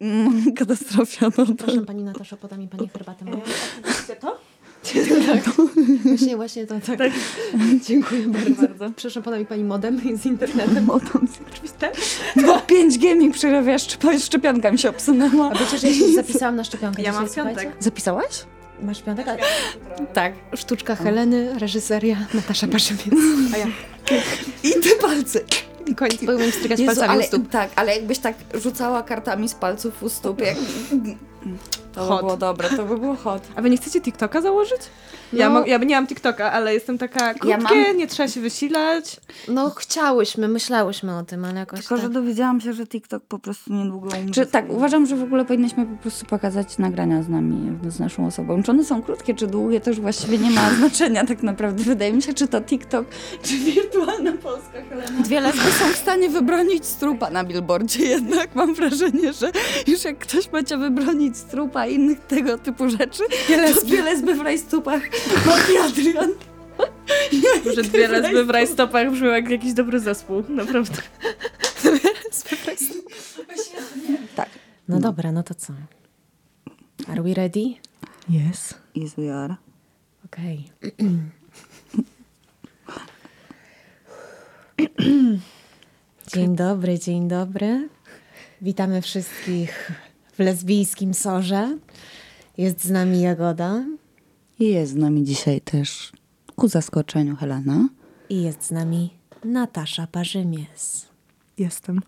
Mm, Katastrofia, no to... Proszę pani Nataszo, poda mi pani herbatę moją. Oczywiście to? Właśnie, właśnie to tak. Dziękuję bardzo. Bardzo. Przepraszam, poda mi pani modem z internetem. Oczywiście. Bo 5G mi przerawia, szczep- szczepionka mi się obsunęła. A wiecie, że ja się zapisałam na szczepionkę Ja mam piątek. słuchajcie? Zapisałaś? Masz piątek? A... Tak. Sztuczka Heleny, reżyseria Natasza Paszywiec. A ja I te palce. Koniec, bo umiem strygać Jezu, palcami ale, u stóp. Tak, ale jakbyś tak rzucała kartami z palców u stóp, jak... To by Hot. było dobre, to by było hot. A wy nie chcecie TikToka założyć? Ja, No. mo- ja nie mam TikToka, ale jestem taka krótkie, mam- nie trzeba się wysilać. No chciałyśmy, myślałyśmy o tym, ale jakoś Tylko, tak. że dowiedziałam się, że TikTok po prostu niedługo umrze. Czy, tak, uważam, że w ogóle powinniśmy po prostu pokazać nagrania z nami, z naszą osobą. Czy one są krótkie, czy długie, to już właściwie nie ma znaczenia tak naprawdę. Wydaje mi się, czy to TikTok, czy wirtualna Polska Helena. Dwie lesby są w stanie wybronić strupa na billboardzie jednak. Mam wrażenie, że już jak ktoś ma cię wybronić strupa i innych tego typu rzeczy, dwie lesby w rajstupach, Mati Adrian. Że dwie lesby w rajstopach brzmią jak jakiś dobry zespół, naprawdę. Tak. No dobra, no to co? Are we ready? Yes. Yes, we are. Okej. Dzień dobry, dzień dobry. Witamy wszystkich w lesbijskim sorze. Jest z nami Jagoda I jest z nami dzisiaj też, ku zaskoczeniu, Helena. i jest z nami Natasza Parzymies. Jestem.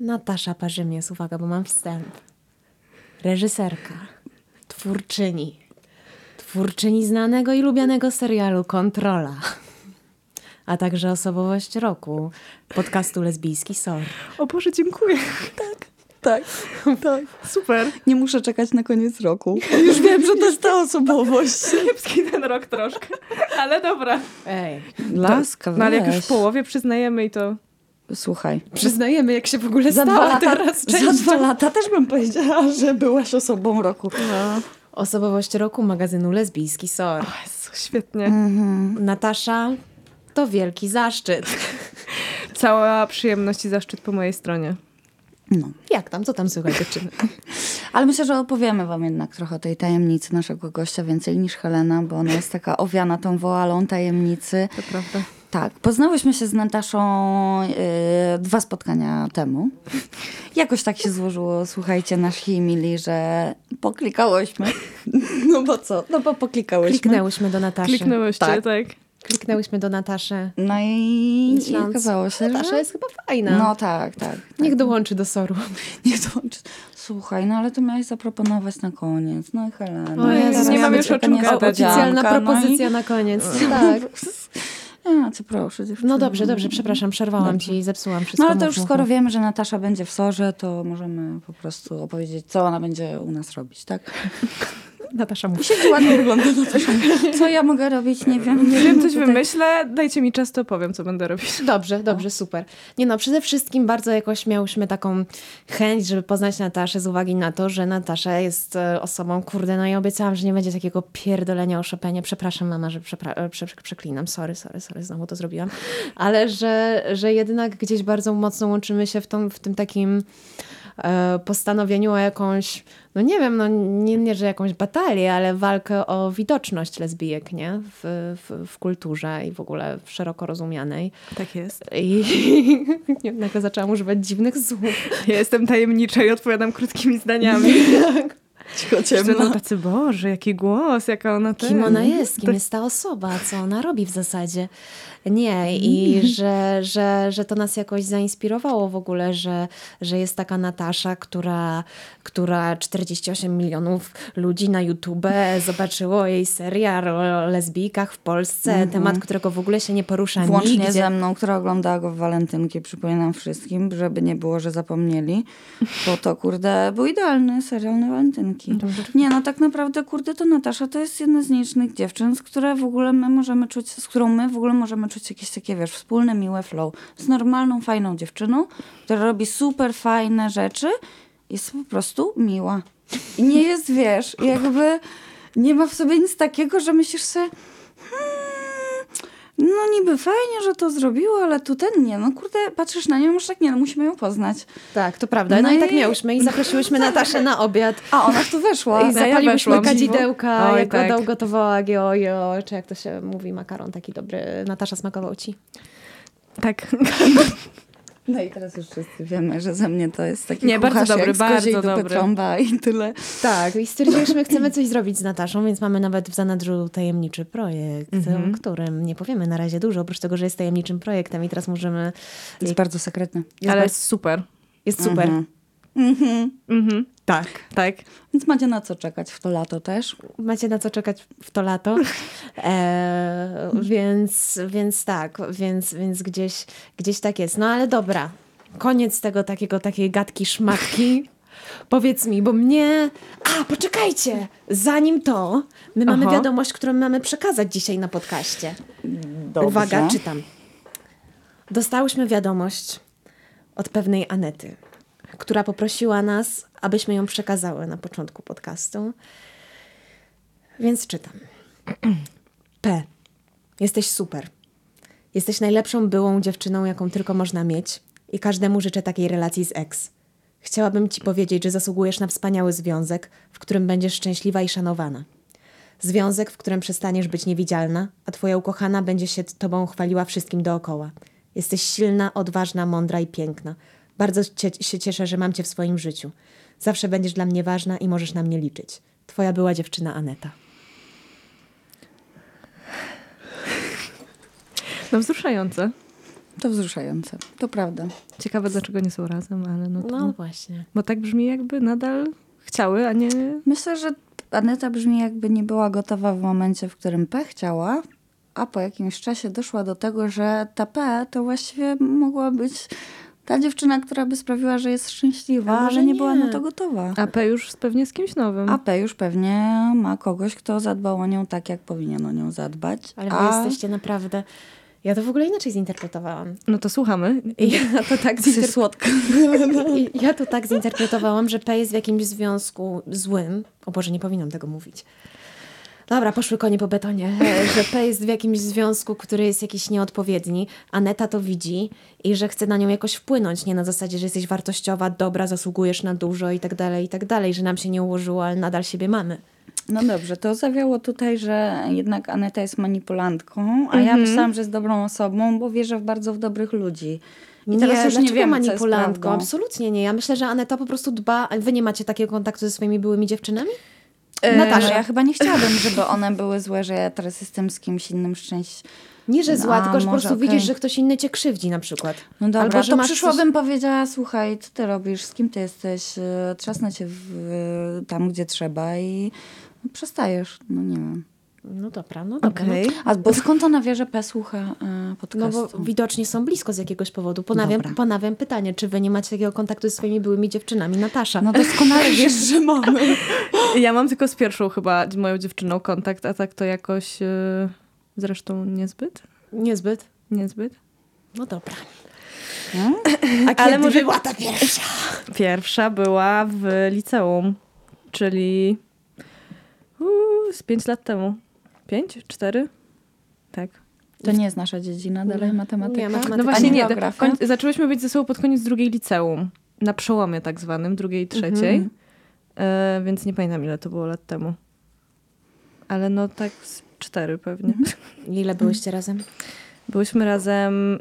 Natasza Parzymies, uwaga, bo mam wstęp. Reżyserka, twórczyni, twórczyni znanego i lubianego serialu Kontrola, a także osobowość roku podcastu Lesbijski Sor. O Boże, dziękuję. Tak, tak. Super. Nie muszę czekać na koniec roku. Już wiem, że to jest ta osobowość. Kiepski ten rok troszkę, ale dobra. Ej, Laska, No ale jak już w połowie przyznajemy i to... Słuchaj, przyznajemy, jak się w ogóle za dwa, stało lata, teraz za częścią. dwa lata też bym powiedziała, że byłaś osobą roku. Osobowość roku magazynu Lesbijski Sor. O Jezu, świetnie. Mhm. Natasza, to wielki zaszczyt. Cała przyjemność i zaszczyt po mojej stronie. No. Jak tam, co tam słychać dziewczyny? Ale myślę, że opowiemy wam jednak trochę o tej tajemnicy naszego gościa więcej niż Helena, bo ona jest taka owiana tą woalą tajemnicy. To prawda. Tak, poznałyśmy się z Nataszą y, dwa spotkania temu. Jakoś tak się złożyło, słuchajcie, nasi mili, że poklikałyśmy. No bo co? No bo poklikałyśmy. Kliknęłyśmy do Nataszy. Kliknęłyście, Tak. tak. Kliknęłyśmy do Nataszy. No i, i okazało się, Natasza że... jest chyba fajna. No tak, tak. tak. Niech dołączy do soru. Nie dołączy. Słuchaj, no ale to miałeś zaproponować na koniec. No i Helena. O Jezu, teraz nie mam już o czym gadać. Oficjalna no i- propozycja na koniec. Tak. A, co proszę, dziewczyny. No dobrze, dobrze, przepraszam, przerwałam Dobrze. ci i zepsułam wszystko. No ale to już skoro wiemy, że Natasza będzie w Sorze, to możemy po prostu opowiedzieć, co ona będzie u nas robić, tak? Natasza mówi. Siedzi ładnie wygląda Natasza. Co ja mogę robić, nie wiem. Nie wiem, coś Tutaj- wymyślę, dajcie mi czas, to powiem, co będę robić. Dobrze, dobrze, super. Nie no, przede wszystkim bardzo jakoś miałyśmy taką chęć, żeby poznać Nataszę z uwagi na to, że Natasza jest e, osobą, kurde, no i obiecałam, że nie będzie takiego pierdolenia o Chopinie. Przepraszam mama, że przepra- e, prze- przeklinam, sorry, sorry, sorry, znowu to zrobiłam. Ale że, że jednak gdzieś bardzo mocno łączymy się w, tą, w tym takim postanowieniu o jakąś, no nie wiem, no nie, nie, że jakąś batalię, ale walkę o widoczność lesbijek, nie? W, w, w kulturze i w ogóle w szeroko rozumianej. Tak jest. I nie, nagle zaczęłam używać dziwnych słów. Ja jestem tajemnicza i odpowiadam krótkimi zdaniami. Cicho, Wszyscy ciemno. tacy, Boże, jaki głos, jaka ona ten. Kim ona jest, kim jest ta osoba, co ona robi w zasadzie. Nie, i że, że, że to nas jakoś zainspirowało w ogóle, że, że jest taka Natasza, która, która 48 milionów ludzi na YouTube zobaczyło jej serial o lesbijkach w Polsce, temat, którego w ogóle się nie porusza Włącznie nigdzie. ze mną, która oglądała go w walentynki, przypominam wszystkim, żeby nie było, że zapomnieli, bo to, kurde, był idealny serial na walentynki. Nie, no tak naprawdę, kurde, to Natasza to jest jedna z nielicznych dziewczyn, z które w ogóle my możemy czuć, z którą my w ogóle możemy czuć jakieś takie, wiesz, wspólne, miłe flow. Z normalną, fajną dziewczyną, która robi super fajne rzeczy, jest po prostu miła. I nie jest, wiesz, jakby nie ma w sobie nic takiego, że myślisz sobie, hmm, No niby fajnie, że to zrobiło, ale tu ten nie. No kurde, patrzysz na nią, już tak nie, no musimy ją poznać. Tak, to prawda. No, No i tak miałyśmy i zaprosiłyśmy Nataszę na obiad. A ona tu weszła. I ja zapaliłyśmy weszłam. kadzidełka, Oj, jak tak. Oda ugotowała giojo, czy jak to się mówi, makaron taki dobry. Natasza smakował ci. Tak. No i teraz już wszyscy wiemy, że ze mnie to jest taki Nie, bardzo dobry, bardzo dobry. trąba i tyle. Tak, i stwierdziliśmy, chcemy coś zrobić z Nataszą, więc mamy nawet w zanadrzu tajemniczy projekt, Mhm. o którym nie powiemy na razie dużo, oprócz tego, że jest tajemniczym projektem i teraz możemy... Jest bardzo sekretny. Jest, Ale bardzo- jest super. jest super. Mhm. Mhm. Mhm. Tak. Tak. Więc macie na co czekać w to lato też. Macie na co czekać w to lato. E, więc, więc tak, więc, więc gdzieś, gdzieś tak jest. No ale dobra, koniec tego takiego, takiej gadki szmatki. Powiedz mi, bo mnie... A, poczekajcie! Zanim to, my mamy Aha. wiadomość, którą mamy przekazać dzisiaj na podcaście. Dobrze. Uwaga, czytam. Dostałyśmy wiadomość od pewnej Anety, która poprosiła nas, abyśmy ją przekazały na początku podcastu. Więc czytam. P. Jesteś super. Jesteś najlepszą byłą dziewczyną, jaką tylko można mieć i każdemu życzę takiej relacji z ex. Chciałabym ci powiedzieć, że zasługujesz na wspaniały związek, w którym będziesz szczęśliwa i szanowana. Związek, w którym przestaniesz być niewidzialna, a twoja ukochana będzie się tobą chwaliła wszystkim dookoła. Jesteś silna, odważna, mądra i piękna. Bardzo cie, się cieszę, że mam cię w swoim życiu. Zawsze będziesz dla mnie ważna i możesz na mnie liczyć. Twoja była dziewczyna Aneta. No wzruszające. To wzruszające. To prawda. Ciekawe, dlaczego nie są razem, ale no to... No właśnie. Bo tak brzmi jakby nadal chciały, a nie... Myślę, że Aneta brzmi jakby nie była gotowa w momencie, w którym P chciała, a po jakimś czasie doszła do tego, że ta P to właściwie mogła być ta dziewczyna, która by sprawiła, że jest szczęśliwa, A może ale nie, była nie. na to gotowa. A P już pewnie z kimś nowym. A P już pewnie ma kogoś, kto zadbał o nią tak, jak powinien o nią zadbać. Ale wy a jesteście naprawdę... Ja to w ogóle inaczej zinterpretowałam. No to słuchamy. I ja to tak zinter... ja to tak zinterpretowałam, że P jest w jakimś związku złym. O Boże, nie powinnam tego mówić. Dobra, poszły konie po betonie. E, Że P jest w jakimś związku, który jest jakiś nieodpowiedni. Aneta to widzi i że chce na nią jakoś wpłynąć. Nie na zasadzie, że jesteś wartościowa, dobra, zasługujesz na dużo i tak dalej, i tak dalej. Że nam się nie ułożyło, ale nadal siebie mamy. No dobrze, to zawiało tutaj, że jednak Aneta jest manipulantką, a ja Mhm. myślałam, że jest dobrą osobą, bo wierzę w bardzo w dobrych ludzi. I nie, teraz już nie wiem, manipulantką. Absolutnie nie. Ja myślę, że Aneta po prostu dba. A wy nie macie takiego kontaktu ze swoimi byłymi dziewczynami? E, Natasza. no ja chyba nie chciałabym, żeby one były złe, że ja teraz jestem z kimś innym szczęść. Nie, że No, zła, a tylko że po prostu okej. widzisz, że ktoś inny cię krzywdzi na przykład. No dobra, Albo, że to przyszłabym powiedziała, słuchaj, co ty robisz, z kim ty jesteś, e, trzasnę cię w, e, tam, gdzie trzeba i no, przestajesz, no nie wiem. No dobra, no dobra. Okej. A bo skąd ona wie, że P słucha e, No podcastu? bo widocznie są blisko z jakiegoś powodu. Ponawiam, Dobra. ponawiam pytanie, czy wy nie macie takiego kontaktu ze swoimi byłymi dziewczynami? Natasza. No doskonale wiesz, że mamy. Ja mam tylko z pierwszą chyba moją dziewczyną kontakt, a tak to jakoś... e, Zresztą niezbyt? Niezbyt. Niezbyt. No dobra. A A Ale kiedy może- była ta pierwsza? Pierwsza była w liceum, czyli uu, z pięć lat temu. Pięć? Cztery? Tak. To nie jest nasza dziedzina, dalej matematyka. Nie, matematyka. No właśnie nie. Koń, zaczęłyśmy być ze sobą pod koniec drugiej liceum. Na przełomie tak zwanym, drugiej i trzeciej. Mhm. E, więc nie pamiętam ile to było lat temu. Ale no tak z cztery pewnie. Ile byłyście razem? Byłyśmy razem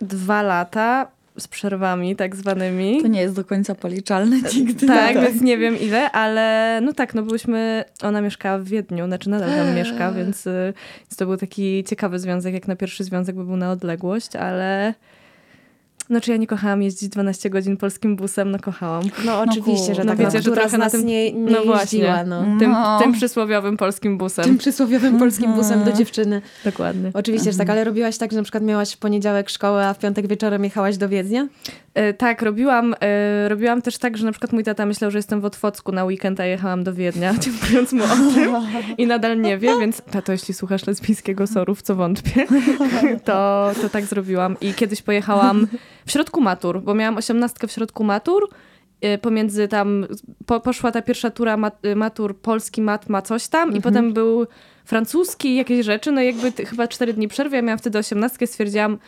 dwa lata z przerwami tak zwanymi. To nie jest do końca policzalne nigdy. Tak, więc nie wiem ile, ale no tak, no byłyśmy, ona mieszkała w Wiedniu, znaczy nadal tam mieszka, więc, y, więc to był taki ciekawy związek, jak na pierwszy związek, bo był na odległość, ale no czy ja nie kochałam jeździć 12 godzin polskim busem? No kochałam. No oczywiście, że no tak. wiecie, no, że która trochę na nas tym- nie, nie no właśnie. jeździła, no. Tym, No. tym przysłowiowym polskim busem. Tym przysłowiowym polskim busem do dziewczyny. Dokładnie. Oczywiście, że tak, ale robiłaś tak, że na przykład miałaś w poniedziałek szkołę, a w piątek wieczorem jechałaś do Wiednia? E, tak, robiłam, e, robiłam też tak, że na przykład mój tata myślał, że jestem w Otwocku na weekend, a jechałam do Wiednia, dziękując mu o tym i nadal nie wie, więc tato, jeśli słuchasz lesbijskiego soru, w co wątpię, to, to tak zrobiłam. I kiedyś pojechałam w środku matur, bo miałam osiemnastkę w środku matur y, pomiędzy tam, po, poszła ta pierwsza tura mat, matur polski, matma, coś tam Mhm. i potem był francuski, jakieś rzeczy, no i jakby chyba cztery dni przerwy, ja miałam wtedy osiemnastkę, stwierdziłam,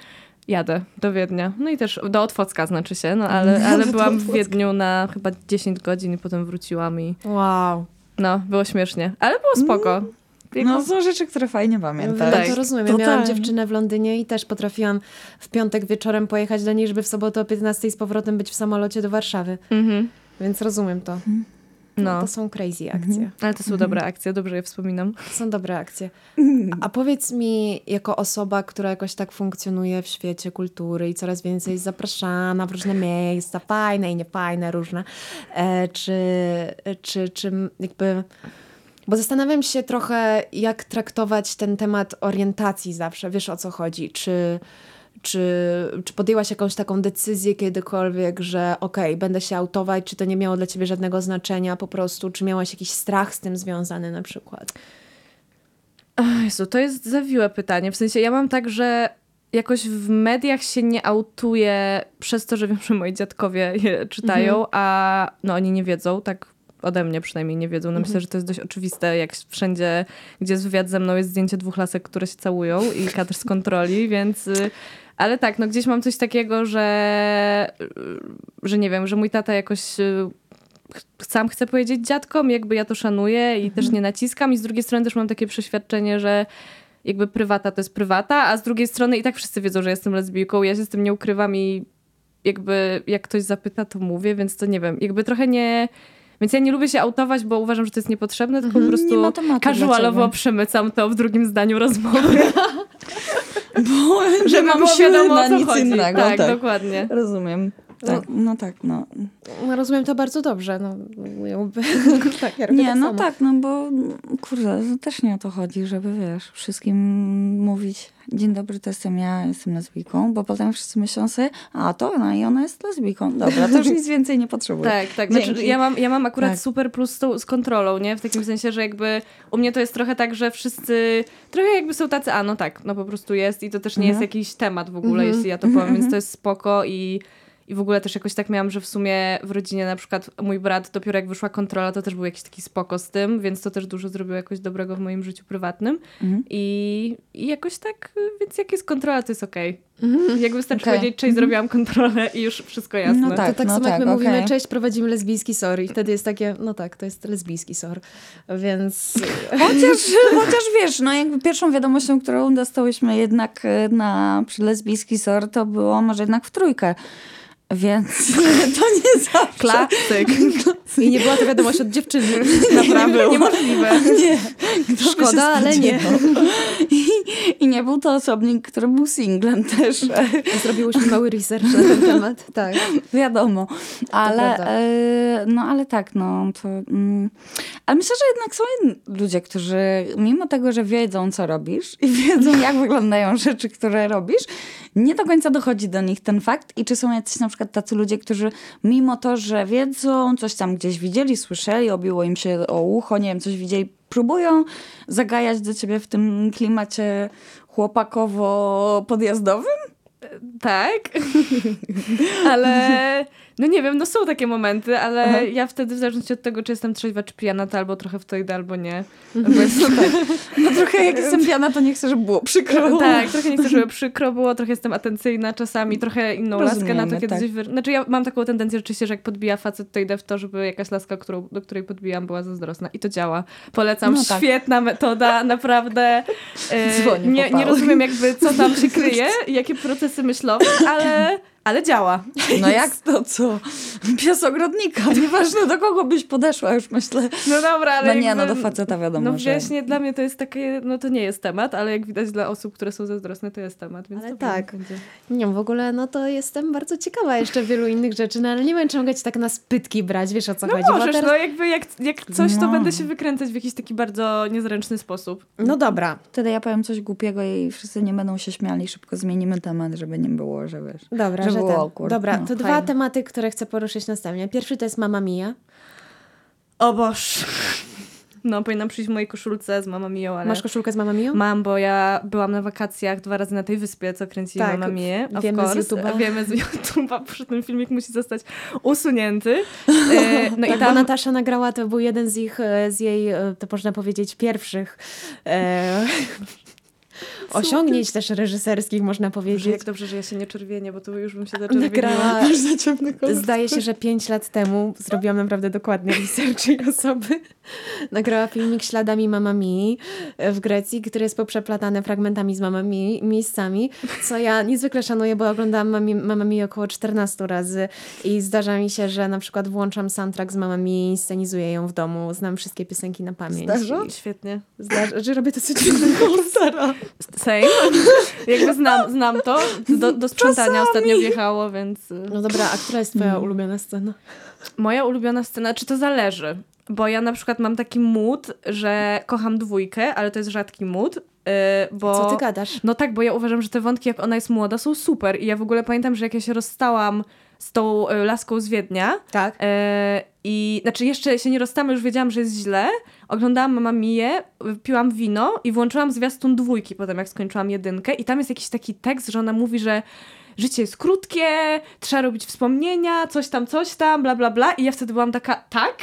jadę do Wiednia. No i też do Otwocka znaczy się, no ale, ale byłam w. Wiedniu na chyba 10 godzin i potem wróciłam i Wow. no, było śmiesznie, ale było spoko. Jakby- No są rzeczy, które fajnie pamiętasz. No Tak. to rozumiem. Ja miałam dziewczynę w Londynie i też potrafiłam w piątek wieczorem pojechać do niej, żeby w sobotę o 15 z powrotem być w samolocie do Warszawy. Mhm. Więc rozumiem to. No. No, To są crazy akcje. ale to są dobre akcje, dobrze je wspominam. To są dobre akcje. A powiedz mi, jako osoba, która jakoś tak funkcjonuje w świecie kultury i coraz więcej jest zapraszana w różne miejsca, fajne i niefajne, różne, e, czy, czy, czy jakby... Bo zastanawiam się trochę, jak traktować ten temat orientacji zawsze. Wiesz o co chodzi? Czy, czy, czy podjęłaś jakąś taką decyzję kiedykolwiek, że okej, będę się autować, czy to nie miało dla ciebie żadnego znaczenia po prostu? Czy miałaś jakiś strach z tym związany na przykład? Jezu, to jest zawiłe pytanie. W sensie ja mam tak, że jakoś w mediach się nie autuję przez to, że wiem, że moi dziadkowie je czytają, a no oni nie wiedzą, tak ode mnie przynajmniej nie wiedzą. No myślę, że to jest dość oczywiste, jak wszędzie, gdzie jest wywiad ze mną, jest zdjęcie dwóch lasek, które się całują i kadr z kontroli, więc... Ale tak, no gdzieś mam coś takiego, że, że nie wiem, że mój tata jakoś y, sam chcę powiedzieć dziadkom, jakby ja to szanuję i też nie naciskam. I z drugiej strony też mam takie przeświadczenie, że jakby prywata to jest prywata, a z drugiej strony i tak wszyscy wiedzą, że jestem lesbijką, ja się z tym nie ukrywam i jakby jak ktoś zapyta, to mówię, więc to nie wiem, jakby trochę nie... Więc ja nie lubię się autować, bo uważam, że to jest niepotrzebne, tylko po Mhm, ma prostu casualowo przemycam to w drugim zdaniu rozmowy, Bo żeby mam wiadomo na nic chodzi. innego. tak, tak. dokładnie. Rozumiem. Tak, no tak, no. No, rozumiem to bardzo dobrze. No, tak, ja Nie, tak no tak, no bo kurde, to też nie o to chodzi, żeby wiesz, wszystkim mówić dzień dobry, to jestem ja, jestem lesbijką, bo potem wszyscy myślą sobie, a to ona i ona jest lesbijką. Dobra, to już nic więcej nie potrzebuję. Tak, tak. Znaczy, ja, mam, ja mam akurat Tak. super plus z, tą, z kontrolą, nie? W takim sensie, że jakby u mnie to jest trochę tak, że wszyscy trochę jakby są tacy, a no tak, no po prostu jest i to też nie jest jakiś temat w ogóle, jeśli ja to powiem, więc to jest spoko i, i w ogóle też jakoś tak miałam, że w sumie w rodzinie na przykład mój brat dopiero jak wyszła kontrola, to też był jakiś taki spoko z tym, więc to też dużo zrobiło jakoś dobrego w moim życiu prywatnym Mhm. i, i jakoś tak, więc jak jest kontrola, to jest okej. Mhm. Jak wystarczy Okej. powiedzieć, cześć, zrobiłam kontrolę i już wszystko jasne. No To tak, tak no samo jak tak, my mówimy, okej. cześć, prowadzimy lesbijski SOR i wtedy jest takie, no tak, to jest lesbijski SOR. Więc Chociaż, chociaż wiesz, no jakby pierwszą wiadomością, którą dostałyśmy jednak e, na przy lesbijski SOR, to było może jednak w trójkę. Więc to nie zawsze. Klasyk. i nie była to wiadomość od dziewczyny. Naprawdę niemożliwe. Nie. Kto Szkoda, ale nie. I, I nie był to osobnik, który był singlem też. Zrobiłyśmy mały research na ten temat. Tak. Wiadomo. Ale, e, no ale tak, no to... Mm, ale myślę, że jednak są ludzie, którzy mimo tego, że wiedzą, co robisz i wiedzą, jak wyglądają rzeczy, które robisz, nie do końca dochodzi do nich ten fakt i czy są jacyś na przykład tacy ludzie, którzy mimo to, że wiedzą, coś tam gdzieś widzieli, słyszeli, obiło im się o ucho, nie wiem, coś widzieli, próbują zagajać do ciebie w tym klimacie chłopakowo-podjazdowym? Tak. ale no nie wiem, no są takie momenty, ale Aha. ja wtedy w zależności od tego, czy jestem trzeźwa, czy pijana, to albo trochę w to idę, albo nie. Bo jest, no, tak. no trochę jak jestem pijana, to nie chcę, żeby było przykro. Tak, trochę nie chcę, żeby przykro było, trochę jestem atencyjna czasami, trochę inną laskę na to, kiedy tak. coś... Wy... Znaczy ja mam taką tendencję rzeczywiście, że jak podbija facet, to idę w to, żeby jakaś laska, którą, do której podbijam, była zazdrosna. I to działa. Polecam, No tak. świetna metoda, naprawdę. E, Dzwonię po nie, nie rozumiem jakby, co tam się kryje, jakie procesy myślowe, ale, ale działa. No jak to co? Pies ogrodnika. Nieważne do kogo byś podeszła, już myślę. No dobra, ale No nie, no do faceta wiadomo, No że... właśnie, dla mnie to jest takie, no to nie jest temat, ale jak widać dla osób, które są zazdrosne, to jest temat, więc Ale to tak. będzie. Nie w ogóle no to jestem bardzo ciekawa jeszcze wielu innych rzeczy, no ale nie wiem, czy mogę ci tak na spytki brać, wiesz o co No chodzi. możesz, teraz... no jakby jak, jak coś, to No. będę się wykręcać w jakiś taki bardzo niezręczny sposób. no dobra, Wtedy ja powiem coś głupiego i wszyscy nie będą się śmiali. Szybko zmienimy temat, żeby nie było, że wiesz. dobra, że było tak. Dobra, No, to dwa fajnie. tematy, które chcę poruszyć następnie. Pierwszy to jest Mama Mia. O Boż. No, powinnam przyjść w mojej koszulce z Mama Mio, ale... Masz koszulkę z Mama Mio? Mam, bo ja byłam na wakacjach dwa razy na tej wyspie, co kręci Tak, Mama Mie. Of wiemy z course. YouTube'a. Wiemy z YouTube'a, przy tym filmik musi zostać usunięty. E, no tak, i bo tam... Natasza nagrała, to był jeden z ich, e, z jej, e, to można powiedzieć, pierwszych e, osiągnięć też reżyserskich, można Boże, powiedzieć. jak dobrze, że ja się nie czerwienię, bo to już bym się zaczerwieniła. Zdaje się, że pięć lat temu, zrobiłam naprawdę dokładnie research jej osoby, nagrała filmik Śladami Mama Mi w Grecji, który jest poprzeplatany fragmentami z Mama Mi, miejscami, co ja niezwykle szanuję, bo oglądałam Mami, Mama Mi około 14 razy i zdarza mi się, że na przykład włączam soundtrack z Mama Mi, scenizuję ją w domu, znam wszystkie piosenki na pamięć. Zdarza? I Świetnie. Zdarza, że robię to codziennie. Sara. Same. Jakby znam, znam to. Do, do sprzątania ostatnio wjechało, więc... y, No dobra, a która jest twoja ulubiona scena? Moja ulubiona scena, czy to zależy? Bo ja na przykład mam taki mood, że kocham dwójkę, ale to jest rzadki mood, y, bo... Co ty gadasz? No tak, bo ja uważam, że te wątki, jak ona jest młoda, są super. I ja w ogóle pamiętam, że jak ja się rozstałam z tą y, laską z Wiednia, Tak. e, i znaczy jeszcze się nie rozstałam, już wiedziałam, że jest źle. Oglądałam Mama Mię, piłam wino i włączyłam zwiastun dwójki potem, jak skończyłam jedynkę. I tam jest jakiś taki tekst, że ona mówi, że życie jest krótkie, trzeba robić wspomnienia, coś tam, coś tam, bla, bla, bla. I ja wtedy byłam taka, tak?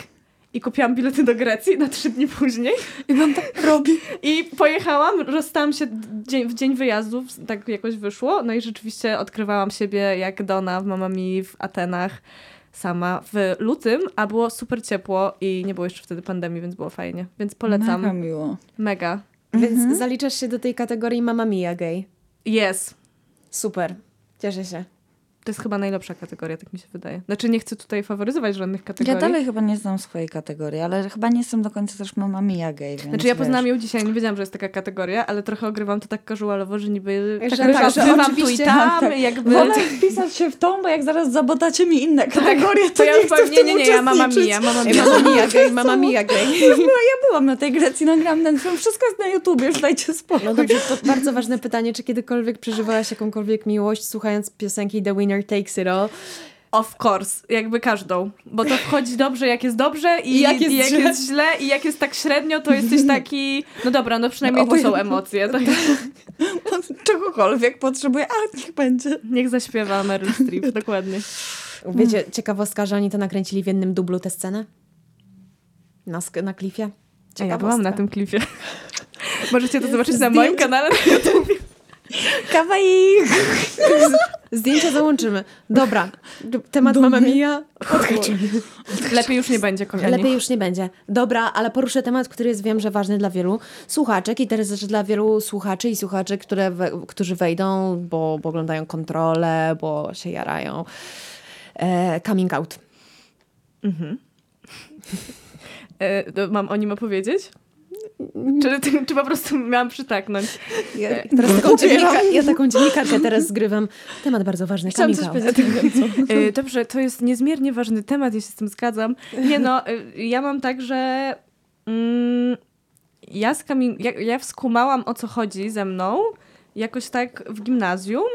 I kupiłam bilety do Grecji na trzy dni później. I on tak robi. I pojechałam, rozstałam się dzień, w dzień wyjazdu, tak jakoś wyszło. No i rzeczywiście odkrywałam siebie jak Dona w Mama Mi w Atenach sama w lutym, a było super ciepło i nie było jeszcze wtedy pandemii, więc było fajnie. Więc polecam. Mega Mega. miło. Więc zaliczasz się do tej kategorii Mamma Mia gay. Yes. Super. Cieszę się. To jest chyba najlepsza kategoria, tak mi się wydaje. Znaczy nie chcę tutaj faworyzować żadnych Ja kategorii. dalej chyba nie znam swojej kategorii, ale chyba nie jestem do końca też mama Mia gay, więc Znaczy ja wiesz. poznałam ją dzisiaj, nie wiedziałam, że jest taka kategoria, ale trochę ogrywam to tak casualowo, że niby Że tak, tak, tak, że bywam tu i oczywiście- tam, tak. jakby... Wolę wpisać się w tą, bo jak zaraz zabotacie mi inne kategorie, to, To ja nie już chcę w nie, nie, nie, ja mama mia, mama. Mamma Mia gay, Mamma Mia gay. No ja byłam na tej Grecji, nagrałam ten film, wszystko jest na YouTubie, już dajcie spokój. No dobrze, to bardzo ważne pytanie, czy kiedykolwiek przeżywałaś jakąkolwiek miłość słuchając piosenki The Winner Takes It All? Of course, jakby każdą. Bo to wchodzi dobrze, jak jest dobrze i, I jak jest i jak źle. jest źle i jak jest tak średnio, to jesteś taki, no dobra, no przynajmniej No, tu są emocje. Tak? Czegokolwiek potrzebuję, a niech będzie. Niech zaśpiewa Meryl Streep, dokładnie. Wiecie, ciekawostka, że oni to nakręcili w jednym dublu tę scenę? Na, na klifie? A ja byłam na tym klipie. Możecie to zobaczyć na moim kanale na YouTube. Kawaii! Zdjęcia załączymy. Dobra, temat Dumny. Mamma Mia. Lepiej już nie będzie, kochani. Lepiej już nie będzie. Dobra, ale poruszę temat, który jest wiem, że ważny dla wielu słuchaczek i teraz też dla wielu słuchaczy i słuchaczek, które we, którzy wejdą, bo, bo oglądają kontrolę, bo się jarają. E, coming out. E, to mam o nim opowiedzieć? Czy, czy po prostu miałam przytaknąć? Ja, Teraz taką dziennika, ja taką dziennikarkę teraz zgrywam. Temat bardzo ważny. Chciałam coś powiedzieć. E, Dobrze, to jest niezmiernie ważny temat, ja się z tym zgadzam. Nie no, e, ja mam tak, że mm, ja, z ja, ja wskumałam o co chodzi ze mną jakoś tak w gimnazjum,